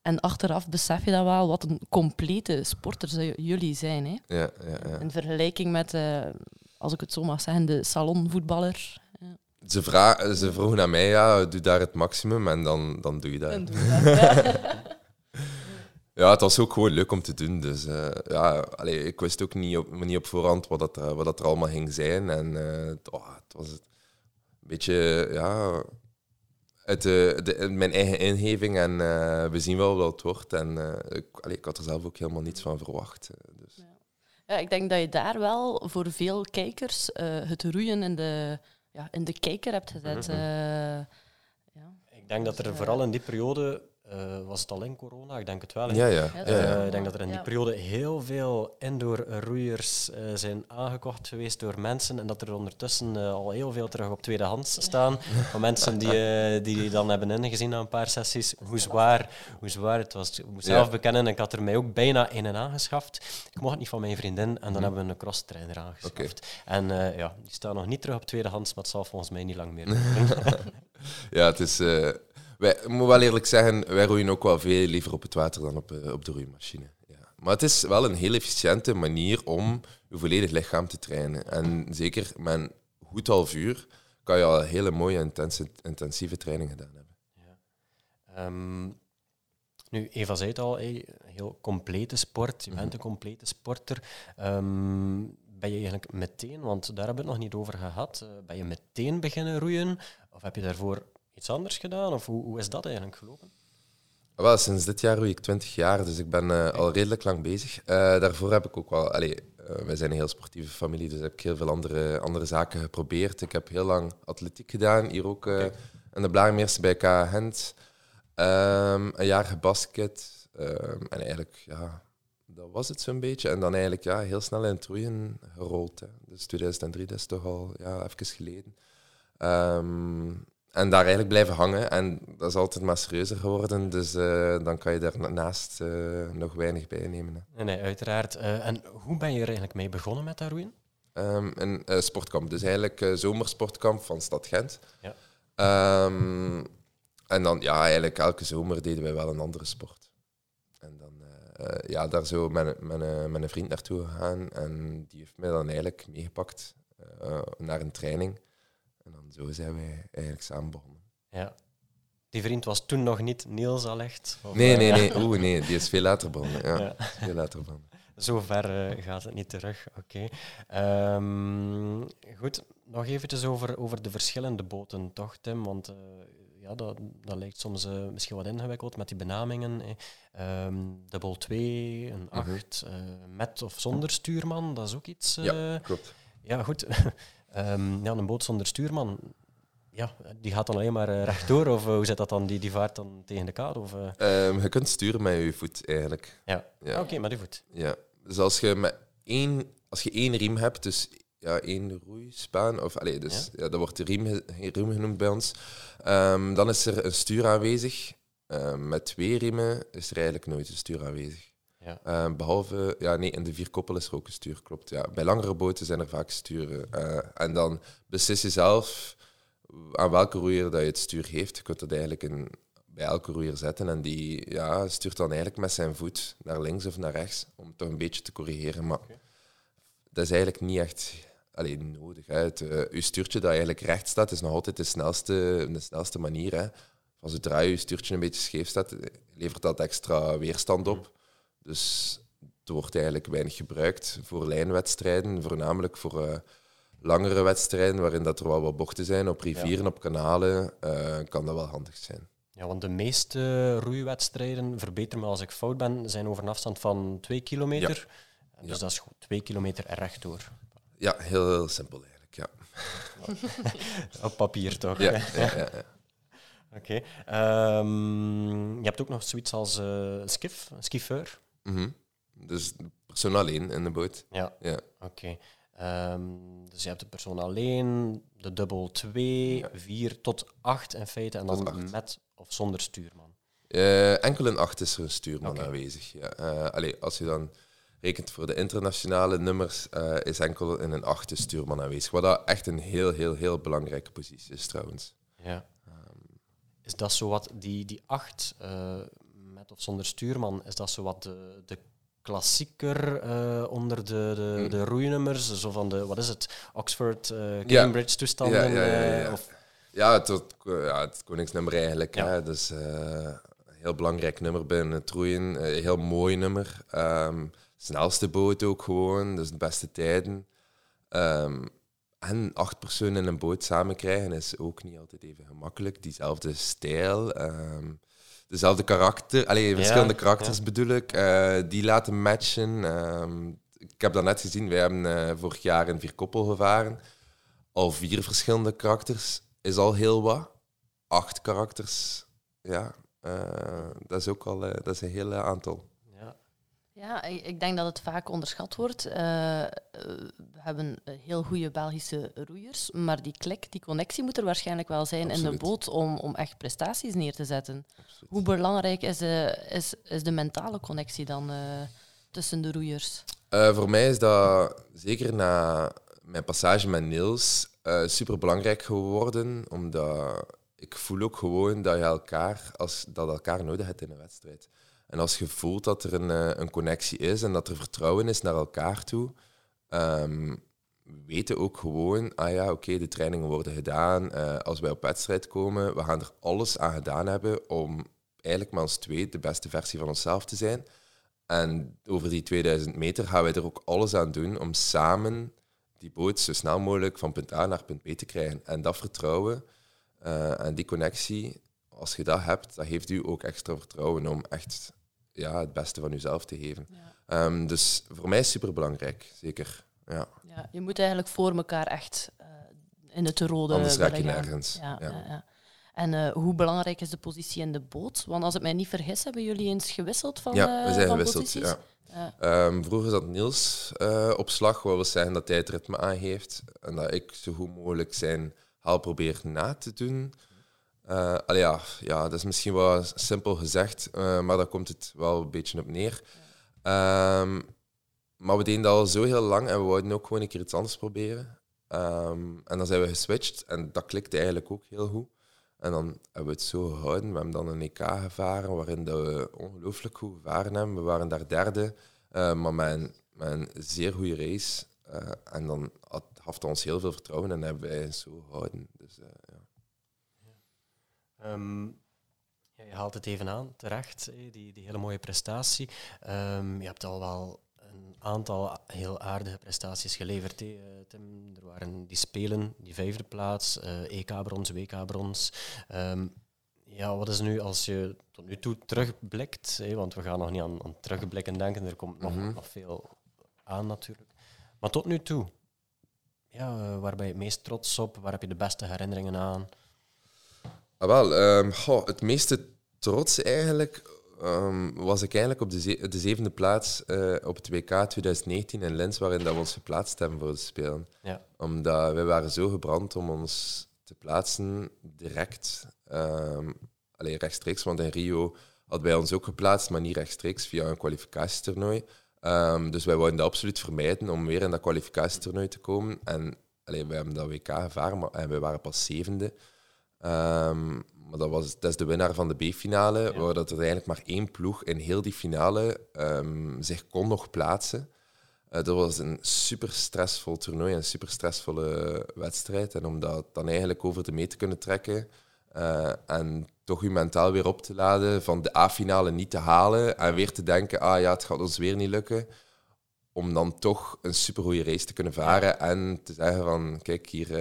En achteraf besef je dat wel, wat een complete sporters j- jullie zijn. Hè. Ja, ja, ja. In vergelijking met, als ik het zo mag zeggen, de salonvoetballer. Ze, vra ze vroegen aan mij: ja, doe daar het maximum en dan, dan doe je dat. En doe dat, (laughs) ja. Ja, het was ook gewoon leuk om te doen. Dus eh, ja, allee, ik wist ook niet op, niet op voorhand wat, dat, eh, wat dat er allemaal ging zijn. En eh, het, oh, het was een beetje, ja, uit de, de, mijn eigen ingeving. En eh, we zien wel wat het wordt. En eh, ik, allee, ik had er zelf ook helemaal niets van verwacht. Dus. Ja, ik denk dat je daar wel voor veel kijkers eh, het roeien in de, ja, in de kijker hebt gezet. Mhm. eh. ja. Ik denk dat Dus, er eh, vooral in die periode, eh, was het al in corona? Ik denk het wel. hè? Ja, ja. Ja, ja, ja. Eh, ik denk dat er in die Ja. periode heel veel indoor-roeiers eh, zijn aangekocht geweest door mensen en dat er ondertussen al heel veel terug op tweedehands staan. Van mensen die, eh, die dan hebben ingezien na een paar sessies hoe zwaar, hoe zwaar het was. Ik moet zelf Ja. bekennen, ik had er mij ook bijna een en aangeschaft. Ik mocht het niet van mijn vriendin en dan Mhm. hebben we een crosstrainer aangeschaft. En eh, ja, die staan nog niet terug op tweedehands, maar het zal volgens mij niet lang meer (laughs) duren. Ja, het is... eh, wij, ik moet wel eerlijk zeggen, wij roeien ook wel veel liever op het water dan op, eh, op de roeimachine. Ja. Maar het is wel een heel efficiënte manier om je volledig lichaam te trainen. En zeker met een goed half uur kan je al een hele mooie intense, intensieve training gedaan hebben. Ehm, Nu, Eva zei het al, een heel complete sport. Je bent een complete sporter. Ehm, ben je eigenlijk meteen, want daar hebben we het nog niet over gehad, uh, ben je meteen beginnen roeien? Of heb je daarvoor iets anders gedaan? Of hoe, hoe is dat eigenlijk gelopen? Wel, sinds dit jaar roei ik 20 jaar, dus ik ben uh, al redelijk lang bezig. Uh, daarvoor heb ik ook wel... Allee, wij zijn een heel sportieve familie, dus heb ik heel veel andere, andere zaken geprobeerd. Ik heb heel lang atletiek gedaan, hier ook in de Blaarmeerse bij K. Gent. Um, een jaar gebasket. Um, en eigenlijk, ja, dat was het zo'n beetje. En dan eigenlijk ja, heel snel in het roeien gerold. Dus 2003, dat is toch al ja, even geleden. Um, en daar eigenlijk blijven hangen. En dat is altijd maar serieuzer geworden. Dus uh, dan kan je daarnaast uh, nog weinig bij nemen. Hè. Nee, uiteraard. Uh, en hoe ben je er eigenlijk mee begonnen met dat roeien? Um, een sportkamp. Dus eigenlijk zomersportkamp van Stad Gent. Ja. Um, en dan, ja, eigenlijk elke zomer deden wij wel een andere sport. En dan, ja, daar zo met, met, met een vriend naartoe gegaan. En die heeft mij dan eigenlijk meegepakt naar een training. En dan zo zijn wij eigenlijk samen begonnen. Ja. Die vriend was toen nog niet Niels al echt? nee, nee, nee. (laughs) Oeh, nee. Die is veel later begonnen. Ja, ja. Veel later begonnen. Zo ver uh, gaat het niet terug. Oké. Okay. Um, goed, nog eventjes over, over de verschillende boten, toch, Tim? Want uh, ja, dat, dat lijkt soms uh, misschien wat ingewikkeld met die benamingen. Um, dubbel 2, een 8, mm -hmm. met of zonder stuurman, dat is ook iets. ja, klopt. Ja, goed. Um, ja, een boot zonder stuurman, ja, die gaat dan alleen maar uh, rechtdoor? Of uh, hoe zit dat dan? Die, die vaart dan tegen de kade? Of, uh? um, je kunt sturen met je voet eigenlijk. Ja, ja. Ah, oké, okay, met je voet. Ja, dus als je, met één, als je één riem hebt, dus ja, één roeispaan, of allez, dus, ja? ja dat wordt de riem, riem genoemd bij ons, um, dan is er een stuur aanwezig. Um, met twee riemen is er eigenlijk nooit een stuur aanwezig. Ja. Um, behalve, ja, nee, in de vier koppel is er ook een stuur, klopt. Ja. Bij langere boten zijn er vaak sturen. Uh, en dan beslis je zelf aan welke roeier dat je het stuur heeft. Je kunt het eigenlijk in, bij elke roeier zetten en die ja, stuurt dan eigenlijk met zijn voet naar links of naar rechts om het toch een beetje te corrigeren. Maar okay. dat is eigenlijk niet echt alleen nodig. Hè. Het, uh, uw stuurtje dat eigenlijk recht staat, is nog altijd de snelste, de snelste manier. Hè. Als zodra je stuurtje een beetje scheef staat, levert dat extra weerstand op. Dus het wordt eigenlijk weinig gebruikt voor lijnwedstrijden, voornamelijk voor uh, langere wedstrijden waarin dat er wel wat bochten zijn, op rivieren, ja. op kanalen, uh, kan dat wel handig zijn. Ja, want de meeste roeiwedstrijden, verbeter me als ik fout ben, zijn over een afstand van 2 kilometer. Ja. Dus ja. dat is goed, 2 kilometer rechtdoor. Ja, heel, heel simpel eigenlijk, ja. (laughs) Op papier toch? Ja, (laughs) ja. Oké. Okay. Um, je hebt ook nog zoiets als uh, skif, skifeur. Mm -hmm. Dus persoon alleen in de boot. Ja, ja. oké. Okay. Um, dus je hebt de persoon alleen, de dubbel 2, 4 ja. tot 8 in feite, en dan met of zonder stuurman. Uh, enkel in 8 is er een stuurman okay. aanwezig. Ja. Uh, allee, als je dan rekent voor de internationale nummers, uh, is enkel in een achte stuurman aanwezig. Wat dat echt een heel, heel, heel belangrijke positie is trouwens. Ja. Um, is dat zo wat, die, die acht, of zonder stuurman, is dat zo wat de, de klassieker uh, onder de, de, mm. de roeinummers? Zo van de, wat is het, Oxford, Cambridge ja. toestanden? Ja, ja, ja, ja. Of? ja, het, het, ja, het koningsnummer eigenlijk. Ja. Hè, dus heel belangrijk nummer binnen het roeien. heel mooi nummer. Um, snelste boot ook gewoon, dus de beste tijden. Um, en acht personen in een boot samen krijgen is ook niet altijd even gemakkelijk. Diezelfde stijl, um, dezelfde karakter, alleen verschillende karakters bedoel ik, uh, die laten matchen. Um, ik heb dat net gezien, wij hebben uh, vorig jaar in Vierkoppel gevaren. Al vier verschillende karakters is al heel wat. Acht karakters, ja, uh, dat is ook al dat is een heel aantal. Ja, ik denk dat het vaak onderschat wordt. Uh, we hebben heel goede Belgische roeiers, maar die klik, die connectie moet er waarschijnlijk wel zijn Absoluut. in de boot om, om echt prestaties neer te zetten. Absoluut. Hoe belangrijk is de, is, is de mentale connectie dan uh, tussen de roeiers? Uh, voor mij is dat zeker na mijn passage met Niels super belangrijk geworden, omdat ik voel ook gewoon dat je elkaar, als, dat elkaar nodig hebt in een wedstrijd. En als je voelt dat er een, eh, een connectie is en dat er vertrouwen is naar elkaar toe, um, we weten ook gewoon, ah ja, oké, de trainingen worden gedaan. Uh, als wij op wedstrijd komen, we gaan er alles aan gedaan hebben om eigenlijk met ons twee de beste versie van onszelf te zijn. En over die 2000 meter gaan wij er ook alles aan doen om samen die boot zo snel mogelijk van punt A naar punt B te krijgen. En dat vertrouwen uh, en die connectie, als je dat hebt, dat geeft u ook extra vertrouwen om echt ja, het beste van uzelf te geven. Ehm, dus voor mij is het superbelangrijk, zeker. Ja. Ja, je moet eigenlijk voor elkaar echt uh, in het rode Anders raak je nergens. Ja, ja. En uh, hoe belangrijk is de positie in de boot? Want als ik mij niet vergis, hebben jullie eens gewisseld van Ja, we zijn van gewisseld. Ja. Ja. Um, vroeger zat Niels uh, op slag, wat wil zeggen dat hij het ritme aangeeft en dat ik zo goed mogelijk zijn haal probeer na te doen. Uh, allee, ja, ja, dat is misschien wel simpel gezegd, uh, maar daar komt het wel een beetje op neer. Um, maar we deden dat al zo heel lang en we wouden ook gewoon een keer iets anders proberen. Um, en dan zijn we geswitcht en dat klikte eigenlijk ook heel goed. En dan hebben we het zo gehouden. We hebben dan een EK gevaren waarin dat we ongelooflijk goed gevaren hebben. We waren daar derde, uh, maar met een, met een, zeer goede race. En dan had, had ons heel veel vertrouwen en hebben wij zo gehouden. Dus, ja. Um, ja, je haalt het even aan, terecht, die, die hele mooie prestatie. Um, je hebt al wel een aantal heel aardige prestaties geleverd, hè, Tim. Er waren die Spelen, die vijfde plaats, uh, EK-brons, WK-brons. Um, ja, wat is nu als je tot nu toe terugblikt, hè, want we gaan nog niet aan, aan terugblikken denken, er komt nog, mm -hmm. nog veel aan natuurlijk. Maar tot nu toe, ja, uh, waar ben je het meest trots op? Waar heb je de beste herinneringen aan? Ah, wel, um, goh, het meeste trots eigenlijk um, was ik eigenlijk op de, ze de zevende plaats uh, op het WK 2019 in Lens, waarin dat we ons geplaatst hebben voor de Spelen. Ja. Omdat wij waren zo gebrand om ons te plaatsen direct. Um, alleen rechtstreeks, want in Rio hadden wij ons ook geplaatst, maar niet rechtstreeks via een kwalificatietoernooi. Um, dus wij wilden dat absoluut vermijden om weer in dat kwalificatietoernooi te komen. En allee, we hebben dat WK gevaren maar, en we waren pas zevende. Um, maar dat, was, dat is de winnaar van de B-finale, ja. waar dat er eigenlijk maar één ploeg in heel die finale um, zich kon nog plaatsen. Uh, dat was een super stressvol toernooi, een super stressvolle wedstrijd. En om dat dan eigenlijk over de mee te kunnen trekken uh, en toch je mentaal weer op te laden van de A-finale niet te halen en weer te denken, ah ja, het gaat ons weer niet lukken. Om dan toch een supergoeie race te kunnen varen en te zeggen van, kijk hier, uh,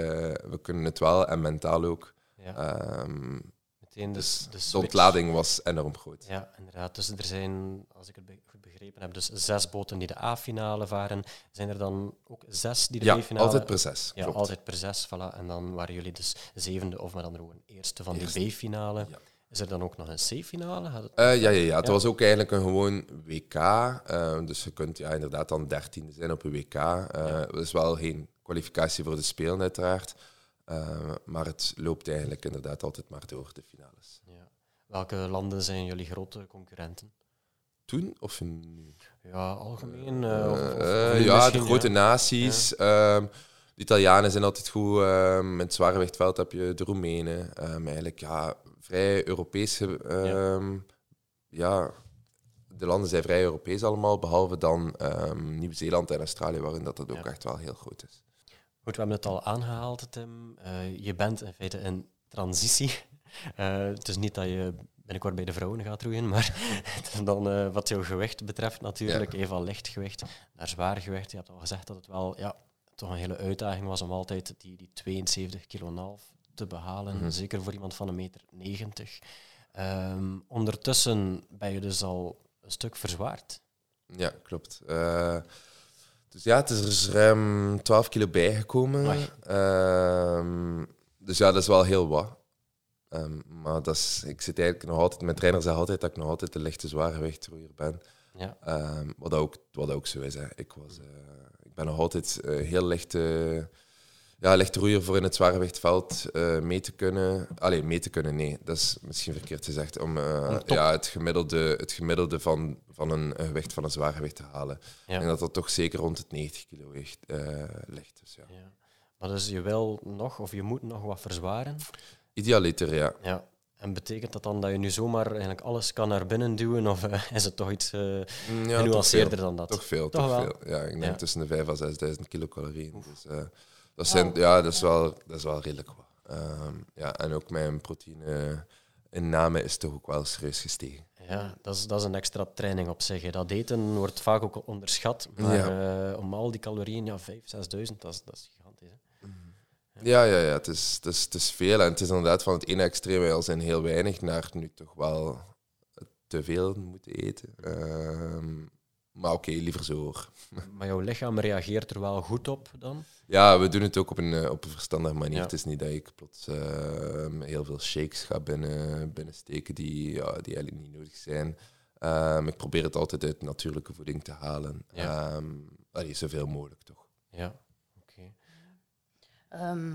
we kunnen het wel en mentaal ook. Ja. Um, Meteen de, dus de, de ontlading was enorm groot. Ja, inderdaad. Dus er zijn, als ik het goed begrepen heb, dus zes boten die de A-finale varen. Zijn er dan ook zes die de ja, B-finale... altijd per zes. Ja, klopt. altijd per zes. Voilà. En dan waren jullie dus zevende of met andere woorden eerste van Eerste. die B-finale. Ja. Is er dan ook nog een C-finale? Het- Uh, ja, ja, ja, het Ja. was ook eigenlijk een gewoon WK. eh, dus je kunt ja, inderdaad dan dertiende zijn op een WK. Eh Dat is wel geen kwalificatie voor de Spelen, uiteraard. Eh, maar het loopt eigenlijk inderdaad altijd maar door, de finales. Ja. Welke landen zijn jullie grote concurrenten? Toen of nu? Ja, algemeen. eh, of- of- of Eh, ja, de grote naties. ehm, de Italianen zijn altijd goed. ehm, in het zwaargewichtveld heb je de Roemenen. ehm, eigenlijk ja, vrij Europese. ehm, ja. de landen zijn vrij Europees allemaal, behalve dan Nieuw-Zeeland en Australië, waarin dat, dat ook Ja. echt wel heel groot is. Goed, we hebben het al aangehaald, Tim. Eh, je bent in feite in transitie. (laughs) Eh, het is niet dat je binnenkort bij de vrouwen gaat roeien, maar (laughs) dan eh, wat jouw gewicht betreft natuurlijk, even van licht gewicht naar zwaar gewicht. Je hebt al gezegd dat het wel ja, toch een hele uitdaging was om altijd die, die 72 kilo en half te behalen, Mhm. zeker voor iemand van een meter 90. Ehm, ondertussen ben je dus al een stuk verzwaard. Ja, klopt. Eh, dus ja, het is er is ruim 12 kilo bijgekomen. Ehm, dus ja, dat is wel heel wat. Ehm, maar dat is, ik zit eigenlijk nog altijd, mijn trainer zegt altijd dat ik nog altijd de lichte zwaargewichtroeier ben. Ja. Ehm, wat, ook, wat ook zo is. Hè. Ik, was, eh, ik ben nog altijd eh, heel licht, eh, ja, lichte roeier voor in het zwaargewichtveld eh mee te kunnen. Alleen mee te kunnen, nee, dat is misschien verkeerd gezegd. Om eh, ja, het gemiddelde, het gemiddelde van, van een gewicht van een zwaargewicht te halen. Ja. En dat dat toch zeker rond het 90 kilo weegt, eh, ligt. Dus, ja. Ja. Maar dus je wil nog, of je moet nog wat verzwaren. Idealiter, ja. Ja. En betekent dat dan dat je nu zomaar eigenlijk alles kan naar binnen duwen? Of is het toch iets ja toch genuanceerder dan dat? Toch veel, Toch veel. Ja, ik denk Ja. tussen de 5.000 en 6.000 kilocalorieën. Dus, dat, zijn, ja, dat, is wel, dat is wel redelijk wat. Ehm, ja, en ook mijn proteïne in Namen is toch ook wel serieus gestegen. Ja, dat is, dat is een extra training op zich. hè. Dat eten wordt vaak ook onderschat. Maar eh, om al die calorieën, ja, 5.000, 6.000, dat is, dat is gigantisch. Hè. Ja, ja, ja het, is, het, is, het is veel. En het is inderdaad van het ene extreme al zijn heel weinig naar nu toch wel te veel moeten eten. Ehm, maar oké, liever zo hoor. (laughs) Maar jouw lichaam reageert er wel goed op dan? Ja, we doen het ook op een, eh, op een verstandige manier. Ja. Het is niet dat ik plots ehm, heel veel shakes ga binnen, binnensteken die, ja, die eigenlijk niet nodig zijn. Ehm, ik probeer het altijd uit natuurlijke voeding te halen. Ja. Ehm, allee, zoveel mogelijk toch. Ja. Ehm,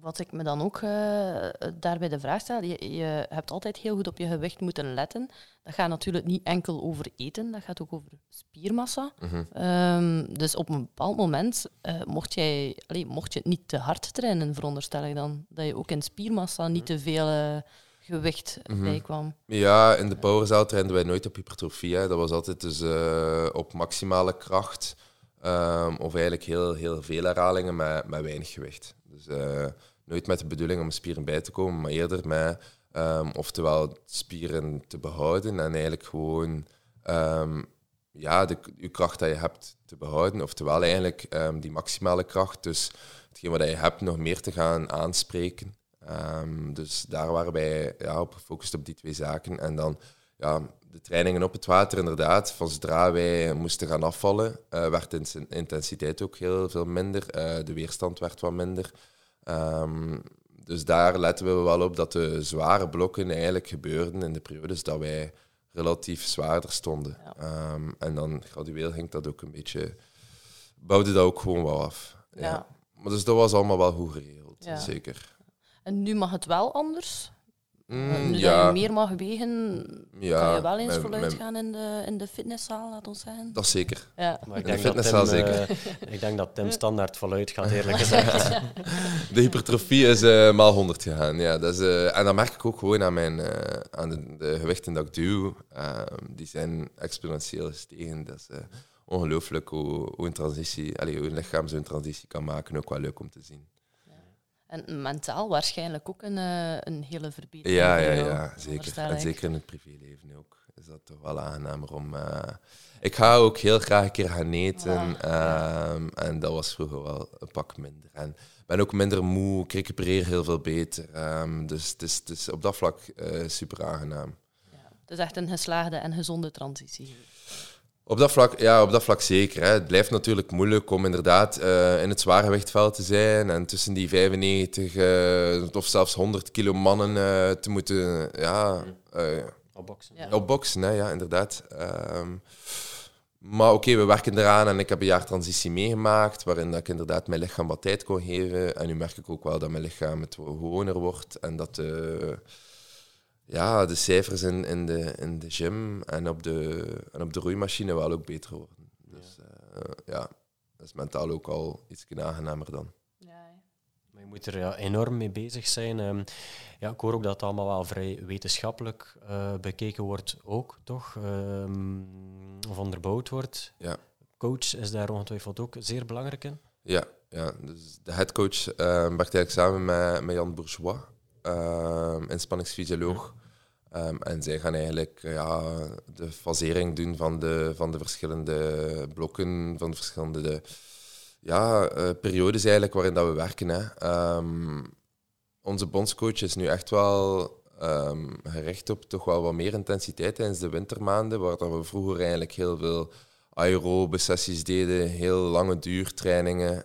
wat ik me dan ook eh, daarbij de vraag stel, je, je hebt altijd heel goed op je gewicht moeten letten. Dat gaat natuurlijk niet enkel over eten, dat gaat ook over spiermassa. Mhm. Ehm, dus op een bepaald moment eh, mocht, jij, allee, mocht je het niet te hard trainen, veronderstel ik dan. Dat je ook in spiermassa niet te veel eh, gewicht Mhm. bijkwam. Ja, in de powerzaal trainden wij nooit op hypertrofie. Hè. Dat was altijd dus op maximale kracht. Ehm, of eigenlijk heel, heel veel herhalingen met, met weinig gewicht. Dus eh, nooit met de bedoeling om spieren bij te komen, maar eerder met ehm, oftewel spieren te behouden en eigenlijk gewoon ehm, ja, de, je kracht dat je hebt te behouden. Oftewel eigenlijk die maximale kracht, dus hetgeen wat je hebt, nog meer te gaan aanspreken. Dus daar waren wij ja, op gefocust op die twee zaken. En dan ja, de trainingen op het water, inderdaad. Van zodra wij moesten gaan afvallen, eh, werd de intensiteit ook heel veel minder. Eh, de weerstand werd wat minder. Ehm, dus daar letten we wel op dat de zware blokken eigenlijk gebeurden in de periodes dat wij relatief zwaarder stonden. Ja. Ehm, en dan gradueel ging dat ook een beetje... Bouwde dat ook gewoon wel af. Ja. Maar dus dat was allemaal wel goed geregeld, Ja. zeker. En nu mag het wel anders. Mm, nu dat ja, je meer mag wegen, ja, kan je wel eens mijn- gaan in de, in de fitnesszaal, laat ons zeggen. Dat zeker. Ja. Maar ik In de denk, dat fitnesszaal Tim, eh, ik denk dat Tim (laughs) standaard voluit gaat, eerlijk gezegd. (laughs) De hypertrofie is eh, maal 100 gegaan. Ja, dat is, eh, en dat merk ik ook gewoon aan, mijn, eh, aan de, de gewichten dat ik duw. Ehm, die zijn exponentieel gestegen. Dat is eh, ongelooflijk hoe, hoe, een transitie, allee, hoe een lichaam zo'n transitie kan maken. Ook wel leuk om te zien. En mentaal waarschijnlijk ook een, eh, een hele verbetering. Ja, ja, ja, zeker. En zeker in het privéleven ook. Is dat toch wel aangenamer om... eh, ik ga ook heel graag een keer gaan eten. Ja. ehm, En dat was vroeger wel een pak minder. En ik ben ook minder moe. Ik recupereer heel veel beter. Ehm, dus het is, is op dat vlak eh, super aangenaam. Het is echt een geslaagde en gezonde transitie. Op dat vlak, ja, op dat vlak zeker. Hè. Het blijft natuurlijk moeilijk om inderdaad eh, in het zwaargewichtveld te zijn en tussen die 95 eh, of zelfs 100 kilo mannen eh, te moeten ja, eh, Op boksen. Ja. op boksen. Hè, ja, inderdaad. Ehm, maar oké, we werken eraan en ik heb een jaar transitie meegemaakt waarin dat ik inderdaad mijn lichaam wat tijd kon geven. En nu merk ik ook wel dat mijn lichaam het gewoner wordt en dat ja, de cijfers in, in, de, in de gym en op de, en op de roeimachine wel ook beter worden. Dus eh, ja, dat is mentaal ook al iets aangenamer dan. Maar je moet er ja, enorm mee bezig zijn. Ehm, ja, ik hoor ook dat het allemaal wel vrij wetenschappelijk eh, bekeken wordt, ook toch? Ehm, of onderbouwd wordt. Ja. Coach is daar ongetwijfeld ook zeer belangrijk in. Ja, ja dus de headcoach uh, werkt eigenlijk samen met, met Jan Bourgeois, uh, inspanningsfysioloog. Um, en zij gaan eigenlijk uh, ja, de fasering doen van de, van de verschillende blokken, van de verschillende de, ja, uh, periodes eigenlijk waarin dat we werken. Hè. Um, onze bondscoach is nu echt wel um, gericht op toch wel wat meer intensiteit tijdens de wintermaanden, waar dat we vroeger eigenlijk heel veel aerobe sessies deden, heel lange duurtrainingen,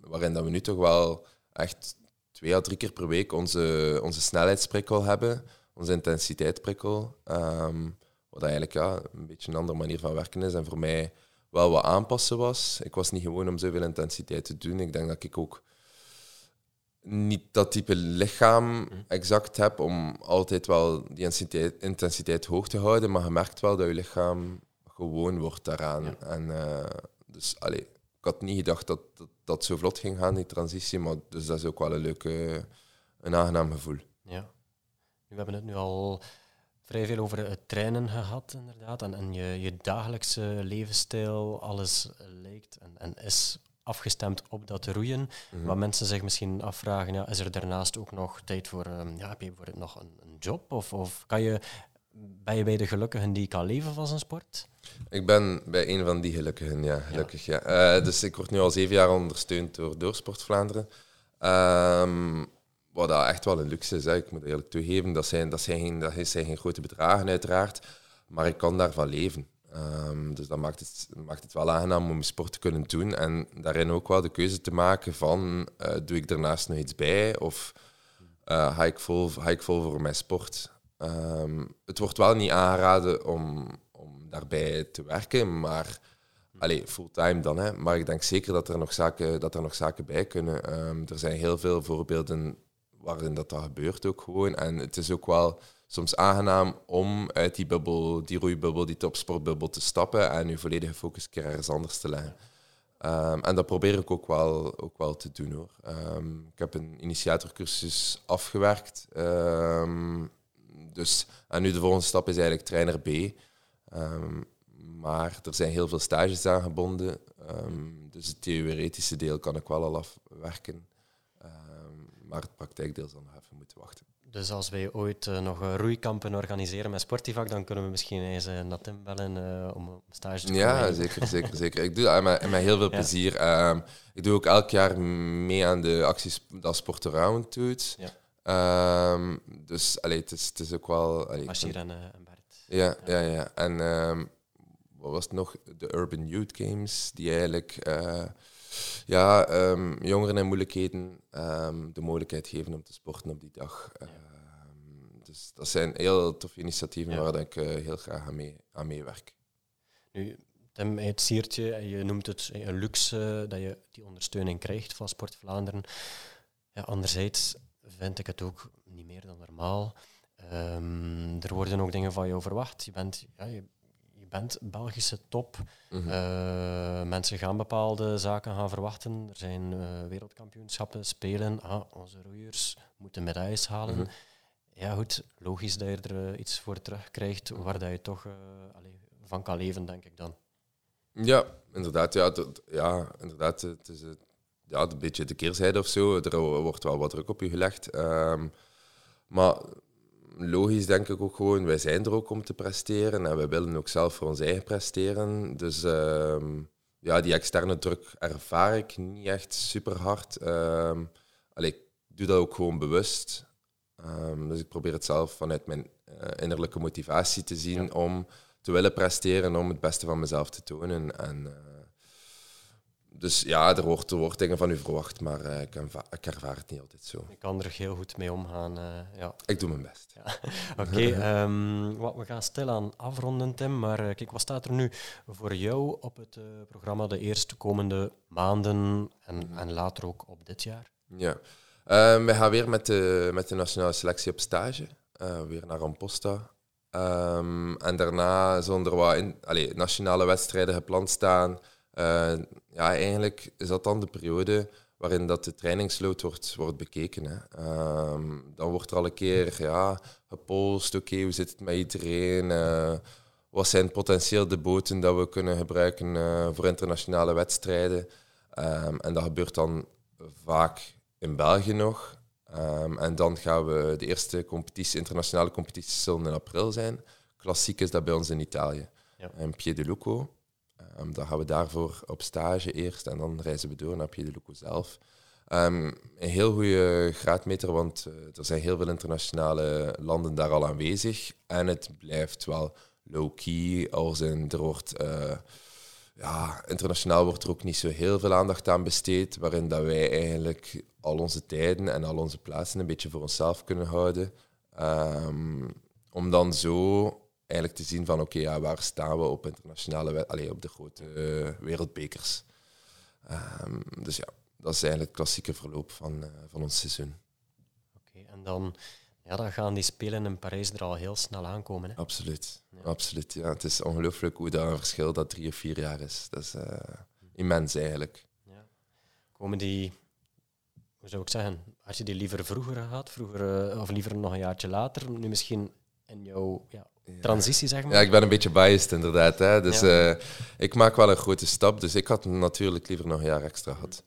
waarin dat we nu toch wel echt twee à drie keer per week onze, onze snelheidsprikkel hebben, onze intensiteitsprikkel, um, wat eigenlijk ja, een beetje een andere manier van werken is en voor mij wel wat aanpassen was. Ik was niet gewoon om zoveel intensiteit te doen. Ik denk dat ik ook niet dat type lichaam exact heb om altijd wel die intensiteit, intensiteit hoog te houden, maar je merkt wel dat je lichaam gewoon wordt daaraan. Ja. En, uh, dus allee, ik had niet gedacht dat, dat dat zo vlot ging gaan, die transitie, maar dus dat is ook wel een leuke, een aangenaam gevoel. Ja. We hebben het nu al vrij veel over het trainen gehad, inderdaad. En, en je, je dagelijkse levensstijl, alles lijkt en, en is afgestemd op dat roeien. Mhm. Wat mensen zich misschien afvragen, ja, is er daarnaast ook nog tijd voor, ehm, ja, heb je bijvoorbeeld nog een, een job? Of, of kan je, ben je bij de gelukkigen die kan leven van zijn sport? Ik ben bij een van die gelukkigen, ja. Gelukkig, ja. Eh, dus ik word nu al zeven jaar ondersteund door Doorsport Vlaanderen. Ehm, wat dat echt wel een luxe is, ik moet eerlijk toegeven. Dat zijn, dat, zijn geen, dat geen grote bedragen, uiteraard. Maar ik kan daarvan leven. Ehm, dus dat maakt het, maakt het wel aangenaam om sport te kunnen doen. En daarin ook wel de keuze te maken van, eh, doe ik daarnaast nog iets bij? Of vol, ga ik vol voor mijn sport? Ehm, het wordt wel niet aangeraden om, om daarbij te werken, maar allee, fulltime dan. Hè. Maar ik denk zeker dat er nog zaken, dat er nog zaken bij kunnen. Ehm, er zijn heel veel voorbeelden waarin dat, dat gebeurt ook gewoon. En het is ook wel soms aangenaam om uit die bubbel, die roeibubbel, die topsportbubbel te stappen en je volledige focus een keer ergens anders te leggen. Ehm, en dat probeer ik ook wel, ook wel te doen hoor. Ehm, ik heb een initiatorcursus afgewerkt. Ehm, dus, en nu de volgende stap is eigenlijk trainer B. Maar er zijn heel veel stages aangebonden. Um, dus het theoretische deel kan ik wel al afwerken. Um, maar het praktijkdeel zal nog even moeten wachten. Dus als wij ooit uh, nog uh, roeikampen organiseren met Sportivak, dan kunnen we misschien eens uh, naar Tim bellen om een stage te Ja, doen. zeker, (laughs) zeker, zeker. Ik doe dat met, met heel veel Ja. plezier. Um, ik doe ook elk jaar mee aan de acties dat Sport Around doet. Ja. Um, dus allee, het, is, het is ook wel... Allee, Bashir vind- en, uh, en Bert. Ja, ja, ja. En ehm, wat was het nog? De Urban Youth Games, die eigenlijk eh, ja, ehm, jongeren in moeilijkheden ehm, de mogelijkheid geven om te sporten op die dag. Ehm, dus dat zijn heel toffe initiatieven Ja. waar ik eh, heel graag aan, mee, aan meewerk. Nu, Tim, het siertje, en je noemt het een luxe dat je die ondersteuning krijgt van Sport Vlaanderen. Ja, anderzijds vind ik het ook niet meer dan normaal. Er worden ook dingen van jou verwacht. Je bent, ja, je, je bent Belgische top. Mhm. Eh, mensen gaan bepaalde zaken gaan verwachten. Er zijn eh, wereldkampioenschappen, spelen. Ah, onze roeiers moeten medailles halen. Mhm. Ja, goed, logisch dat je er eh, iets voor terugkrijgt waar dat je toch van kan leven, denk ik dan. Ja, inderdaad. Ja, dat- ja, inderdaad het is ja, een beetje de keerzijde of zo. Er wordt wel wat druk op je gelegd. Ehm, maar logisch denk ik ook gewoon, wij zijn er ook om te presteren en wij willen ook zelf voor ons eigen presteren. Dus ehm, ja, die externe druk ervaar ik niet echt super hard. Ehm, allee, ik doe dat ook gewoon bewust. Ehm, dus ik probeer het zelf vanuit mijn eh, innerlijke motivatie te zien Ja. om te willen presteren, om het beste van mezelf te tonen. En, eh, dus ja, er wordt, er wordt dingen van u verwacht, maar eh, ik, ik ervaar het niet altijd zo. Ik kan er heel goed mee omgaan. eh, ja. Ik doe mijn best. (laughs) Oké, (laughs) ehm, wat we gaan stilaan afronden, Tim. Maar eh, kijk, wat staat er nu voor jou op het programma de eerste komende maanden en, en later ook op dit jaar? Ja. Ehm, we gaan weer met de, met de nationale selectie op stage. Weer naar Amposta. Ehm, en daarna zullen er wat in, nationale wedstrijden gepland staan. Eh, ja, eigenlijk is dat dan de periode waarin dat de trainingsload wordt, wordt bekeken. Hè. Ehm, dan wordt er al een keer ja, gepolst, oké, hoe zit het met iedereen? Eh, wat zijn potentieel de boten dat we kunnen gebruiken eh, voor internationale wedstrijden? Ehm, en dat gebeurt dan vaak in België nog. Ehm, en dan gaan we de eerste competitie, internationale competities zullen in april zijn. Klassiek is dat bij ons in Italië. Ja. In Piedeluco. Um, dan gaan we daarvoor op stage eerst en dan reizen we door naar Piedeluco zelf. Ehm, een heel goede graadmeter, want eh, er zijn heel veel internationale landen daar al aanwezig. En het blijft wel low-key, als er wordt... eh, ja, internationaal wordt er ook niet zo heel veel aandacht aan besteed, waarin dat wij eigenlijk al onze tijden en al onze plaatsen een beetje voor onszelf kunnen houden. Ehm, om dan zo eigenlijk te zien van oké, ja, waar staan we op internationale wed- allee, op de grote eh, wereldbekers. Ehm, dus ja, dat is eigenlijk het klassieke verloop van, eh, van ons seizoen. Oké, en dan, ja, dan gaan die spelen in Parijs er al heel snel aankomen. Hè? Absoluut. Ja. Absoluut ja. Het is ongelooflijk hoe dat een verschil dat drie of vier jaar is. Dat is eh, immens eigenlijk. Ja. Komen die, hoe zou ik zeggen, had je die liever vroeger gehad, vroeger, of liever nog een jaartje later? Nu misschien in jouw ja, transitie, zeg maar? Ja, ik ben een beetje biased inderdaad. Hè. Dus eh, ik maak wel een grote stap. Dus ik had natuurlijk liever nog een jaar extra gehad.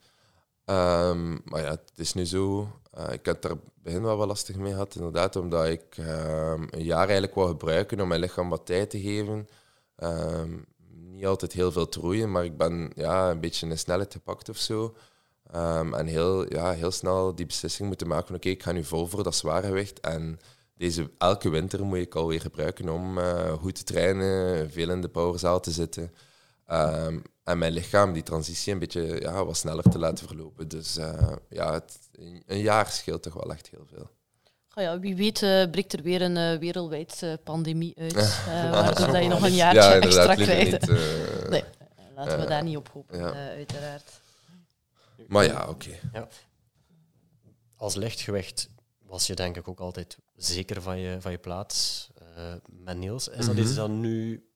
Ehm, maar ja, het is nu zo. Uh, ik heb er begin wel wat lastig mee gehad, inderdaad, omdat ik ehm, een jaar eigenlijk wou gebruiken om mijn lichaam wat tijd te geven. Ehm, niet altijd heel veel te roeien, maar ik ben ja, een beetje een snelheid gepakt of zo. en heel, ja, heel snel die beslissing moeten maken van oké, ik ga nu vol voor dat zwaargewicht. En deze, elke winter moet ik alweer gebruiken om uh, goed te trainen, veel in de powerzaal te zitten. Um, en mijn lichaam die transitie een beetje ja, wat sneller te laten verlopen. Dus uh, ja, het, een jaar scheelt toch wel echt heel veel. Oh ja, wie weet uh, breekt er weer een uh, wereldwijd pandemie uit, (laughs) waardoor dat je nog een jaartje ja, extra krijgt. (laughs) nee, laten we daar niet op hopen, ja. uiteraard. Maar ja, oké. Okay. Ja. Als lichtgewicht was je denk ik ook altijd zeker van je, van je plaats met Niels. Is dat mm iets dat nu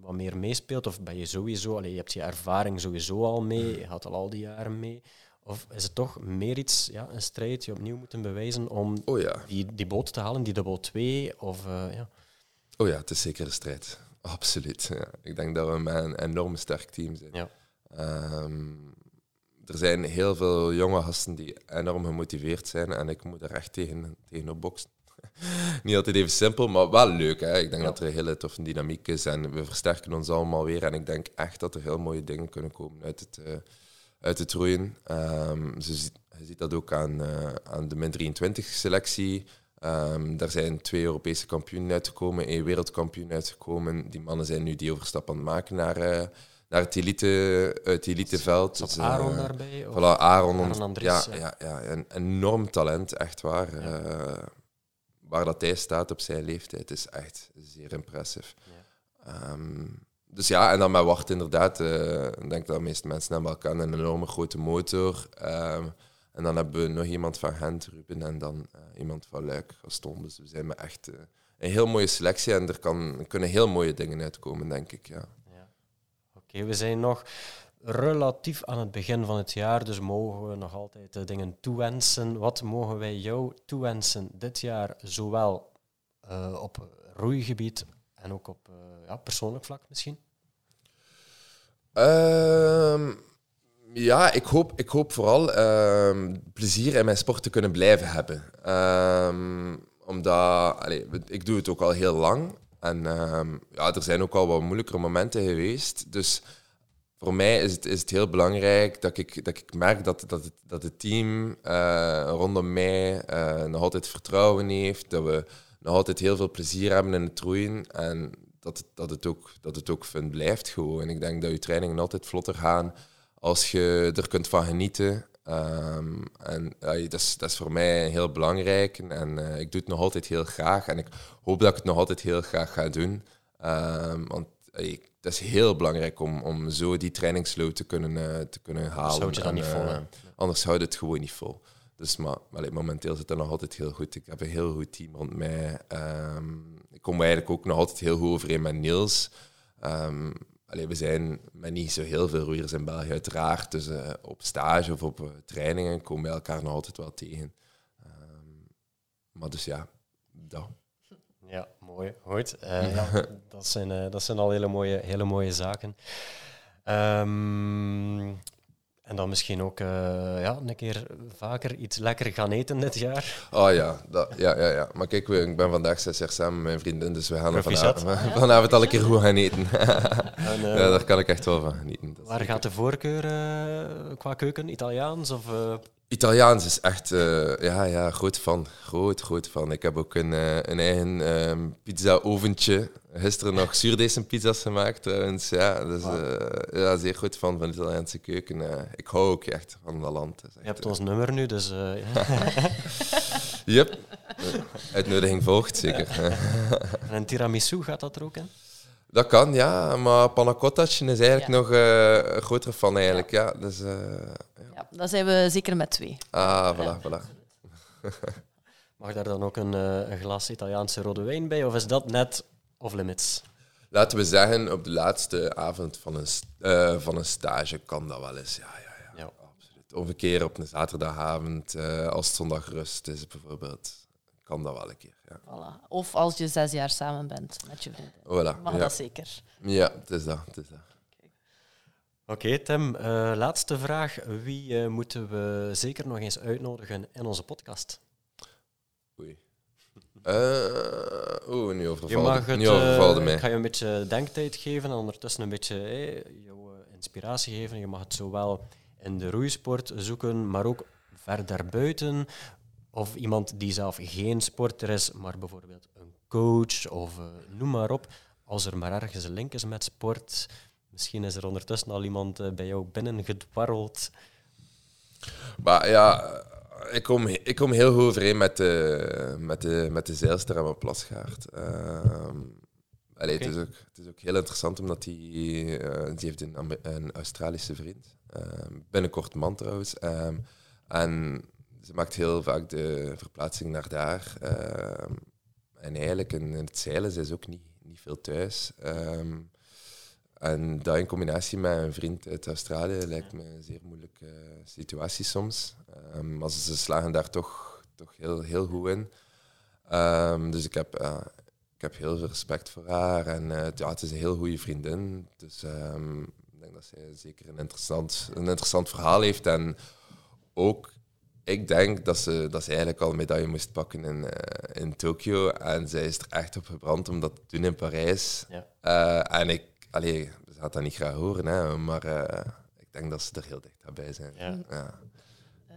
wat meer meespeelt? Of ben je sowieso, allee, je hebt je ervaring sowieso al mee, je gaat al al die jaren mee. Of is het toch meer iets, ja, een strijd, je opnieuw moeten bewijzen om oh ja. die, die boot te halen, die dubbel 2? Of, uh, ja. Oh ja, het is zeker een strijd. Absoluut. Ja. Ik denk dat we met een enorm sterk team zijn. Ja. Um, er zijn heel veel jonge gasten die enorm gemotiveerd zijn en ik moet er echt tegen, tegen op boksen. (laughs) niet altijd even simpel, maar wel leuk. Hè? Ik denk dat er een hele toffe dynamiek is en we versterken ons allemaal weer. En ik denk echt dat er heel mooie dingen kunnen komen uit het, uh, uit het roeien. Um, je, ziet, dat ook aan, uh, aan de min 23 selectie. Um, daar zijn twee Europese kampioenen uitgekomen, één wereldkampioen uitgekomen. Die mannen zijn nu die overstap aan het maken naar, uh, naar het, elite, het eliteveld. Dus, Aaron daarbij? Voilà, Aaron, Aaron Andries, ja, ja. Ja, een enorm talent, echt waar. Ja waar dat hij staat op zijn leeftijd is echt zeer impressief. Ja. Um, dus ja, en dan met Wart inderdaad. Uh, ik denk dat de meeste mensen hem wel kennen. Een enorme grote motor. Um, en dan hebben we nog iemand van Gent, Ruben, en dan uh, iemand van Luik, Gaston. Dus we zijn met echt uh, een heel mooie selectie en er, kan, er kunnen heel mooie dingen uitkomen, denk ik. Ja. ja. Oké, we zijn nog relatief aan het begin van het jaar, dus mogen we nog altijd uh, dingen toewensen. Wat mogen wij jou toewensen dit jaar, zowel uh, op roeigebied en ook op uh, ja, persoonlijk vlak misschien? Um, ja, ik hoop, ik hoop vooral uh, plezier in mijn sport te kunnen blijven hebben. Um, omdat, ik doe het ook al heel lang. En ja, er zijn ook al wat moeilijkere momenten geweest. Dus voor mij is het, is het heel belangrijk dat ik, dat ik merk dat, dat, het, dat het team uh, rondom mij uh, nog altijd vertrouwen heeft, dat we nog altijd heel veel plezier hebben in het roeien en dat het, dat het, ook, dat het ook fun blijft gewoon. Ik denk dat je trainingen altijd vlotter gaan als je er kunt van genieten. Um, en ja, dat, is, dat is voor mij heel belangrijk en uh, ik doe het nog altijd heel graag en ik hoop dat ik het nog altijd heel graag ga doen. Um, want ik dat is heel belangrijk om, om zo die trainingsload te kunnen, uh, te kunnen halen. Houd je dan niet vol. Uh, anders houdt het gewoon niet vol. Dus maar, maar momenteel zit het nog altijd heel goed. Ik heb een heel goed team rond mij. Um, ik kom eigenlijk ook nog altijd heel goed overeen met Niels. Um, allee, we zijn met niet zo heel veel roeiers in België, uiteraard. Dus uh, op stage of op trainingen komen we elkaar nog altijd wel tegen. Um, maar dus ja, dat. Ja, mooi. Goed. Uh, ja, (laughs) dat, zijn, uh, dat zijn al hele mooie, hele mooie zaken. Um, en dan misschien ook uh, ja, een keer vaker iets lekker gaan eten dit jaar. Oh ja, dat, ja, ja, ja. Maar kijk, ik ben vandaag zes jaar samen met mijn vriendin, dus we gaan vanavond, (laughs) vanavond al een keer goed gaan eten. (laughs) en, ja, daar kan ik echt wel van genieten. Waar gaat de voorkeur qua keuken? Italiaans of... Italiaans is echt, uh, ja, ja, groot van. Groot, groot van. Ik heb ook een, uh, een eigen um, pizza-oventje. Gisteren nog zuurdesem-pizza's gemaakt trouwens. Ja, dus uh, ja, zeer goed van, van de Italiaanse keuken. ik hou ook echt van dat land. Je hebt ons nummer nu, dus... ja. (laughs) (laughs) yep. Uitnodiging volgt, zeker. (laughs) en een tiramisu, gaat dat er ook in? Dat kan, ja. Maar panna is eigenlijk nog een grotere fan eigenlijk. Ja. dus, dan zijn we zeker met twee. Ah, voilà, voilà. (laughs) Mag daar dan ook een, uh, een, glas Italiaanse rode wijn bij, of is dat net off limits? Laten we zeggen, op de laatste avond van een, uh, van een stage kan dat wel eens. Ja, ja, ja, ja. absoluut. Of een keer op een zaterdagavond, uh, als het zondag rust is bijvoorbeeld, kan dat wel een keer. Ja. Voilà. Of als je zes jaar samen bent met je vriendin. Voilà, Mag ja. dat zeker. ja, het is dat. Het is dat. Oké, Tim, eh, laatste vraag. Wie eh, moeten we zeker nog eens uitnodigen in onze podcast? Oei. (laughs) Eh, Oeh, nu Je overvalde, mag het, nu overvalde mij. ik ga je een beetje denktijd geven en ondertussen een beetje jouw inspiratie geven. Je mag het zowel in de roeisport zoeken, maar ook verder buiten. Of iemand die zelf geen sporter is, maar bijvoorbeeld een coach of noem maar op. Als er maar ergens een link is met sport. Misschien is er ondertussen al iemand eh, bij jou binnengedwarreld. Maar ja, ik kom, ik kom heel goed overeen met de, met de, met de zeilster aan mijn plasgaard. Ehm allee, het, is ook, het is ook heel interessant omdat die, eh, die heeft een, Australische vriend. Ehm, binnenkort man trouwens. Ehm, en ze maakt heel vaak de verplaatsing naar daar. En eigenlijk in, in het zeilen ze is ook niet, niet veel thuis. En dat in combinatie met een vriend uit Australië lijkt me een zeer moeilijke eh, situatie soms. Ehm, maar ze slagen daar toch, toch heel, heel goed in. Ehm, dus ik heb, eh, ik heb heel veel respect voor haar. En eh, ja, het is een heel goede vriendin. Dus ehm, ik denk dat zij zeker een interessant, een interessant verhaal heeft. En ook, ik denk dat ze, dat ze eigenlijk al een medaille moest pakken in, in Tokio. En zij is er echt op gebrand om dat te doen in Parijs. Ja. En ik, allee, ze gaat dat niet graag horen, hè, maar eh, ik denk dat ze er heel dicht bij zijn. Ja. Ja.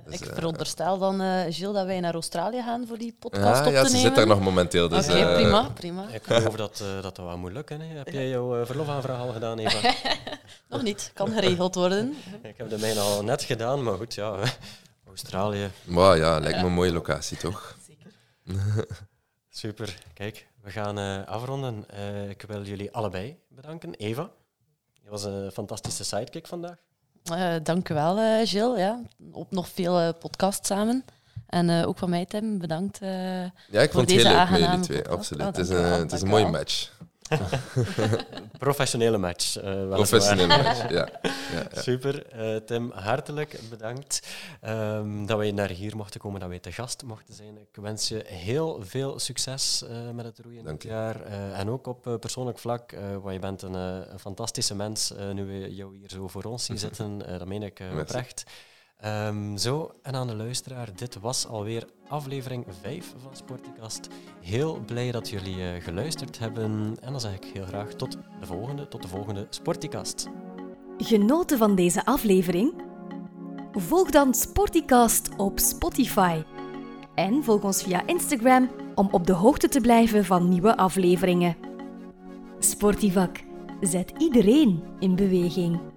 Dus, ik eh, veronderstel dan, eh Gilles, dat wij naar Australië gaan voor die podcast Ja, op ja te ze nemen. zit daar nog momenteel. Dus, Oké, eh, prima, prima. Ik geloof dat, eh, dat dat wel moet lukken. Hè. Heb jij jouw eh, verlofaanvraag al gedaan, Eva? (laughs) Nog niet, kan geregeld worden. (laughs) ik heb de mijne al net gedaan, maar goed, ja. (laughs) Australië, Maar ja, lijkt me een mooie locatie, toch? Zeker. Super. Kijk, we gaan eh, afronden. Eh, ik wil jullie allebei bedanken. Eva, je was een fantastische sidekick vandaag. Eh, dank u wel, eh, Gilles. Ja. Op nog veel podcasts samen. En eh, ook van mij, Tim, bedankt. eh, Ja, ik Voor vond het heel leuk met jullie twee, absoluut. Oh, het is een, wel, het is een dank u mooie match. (laughs) Professionele match. eh. Professionele match, ja. ja, ja. (laughs) Super. Eh, Tim, hartelijk bedankt ehm, dat wij naar hier mochten komen, dat wij te gast mochten zijn. Ik wens je heel veel succes eh, met het roeien dit jaar. En ook op persoonlijk vlak, want je bent een, een fantastische mens. nu we jou hier zo voor ons zien zitten, eh, dat meen ik oprecht. Ehm, zo, en aan de luisteraar, dit was alweer aflevering 5 van Sporticast. Heel blij dat jullie eh, geluisterd hebben. En dan zeg ik heel graag tot de volgende, tot de volgende Sporticast. Genoten van deze aflevering? Volg dan Sporticast op Spotify. En volg ons via Instagram om op de hoogte te blijven van nieuwe afleveringen. Sportivak zet iedereen in beweging.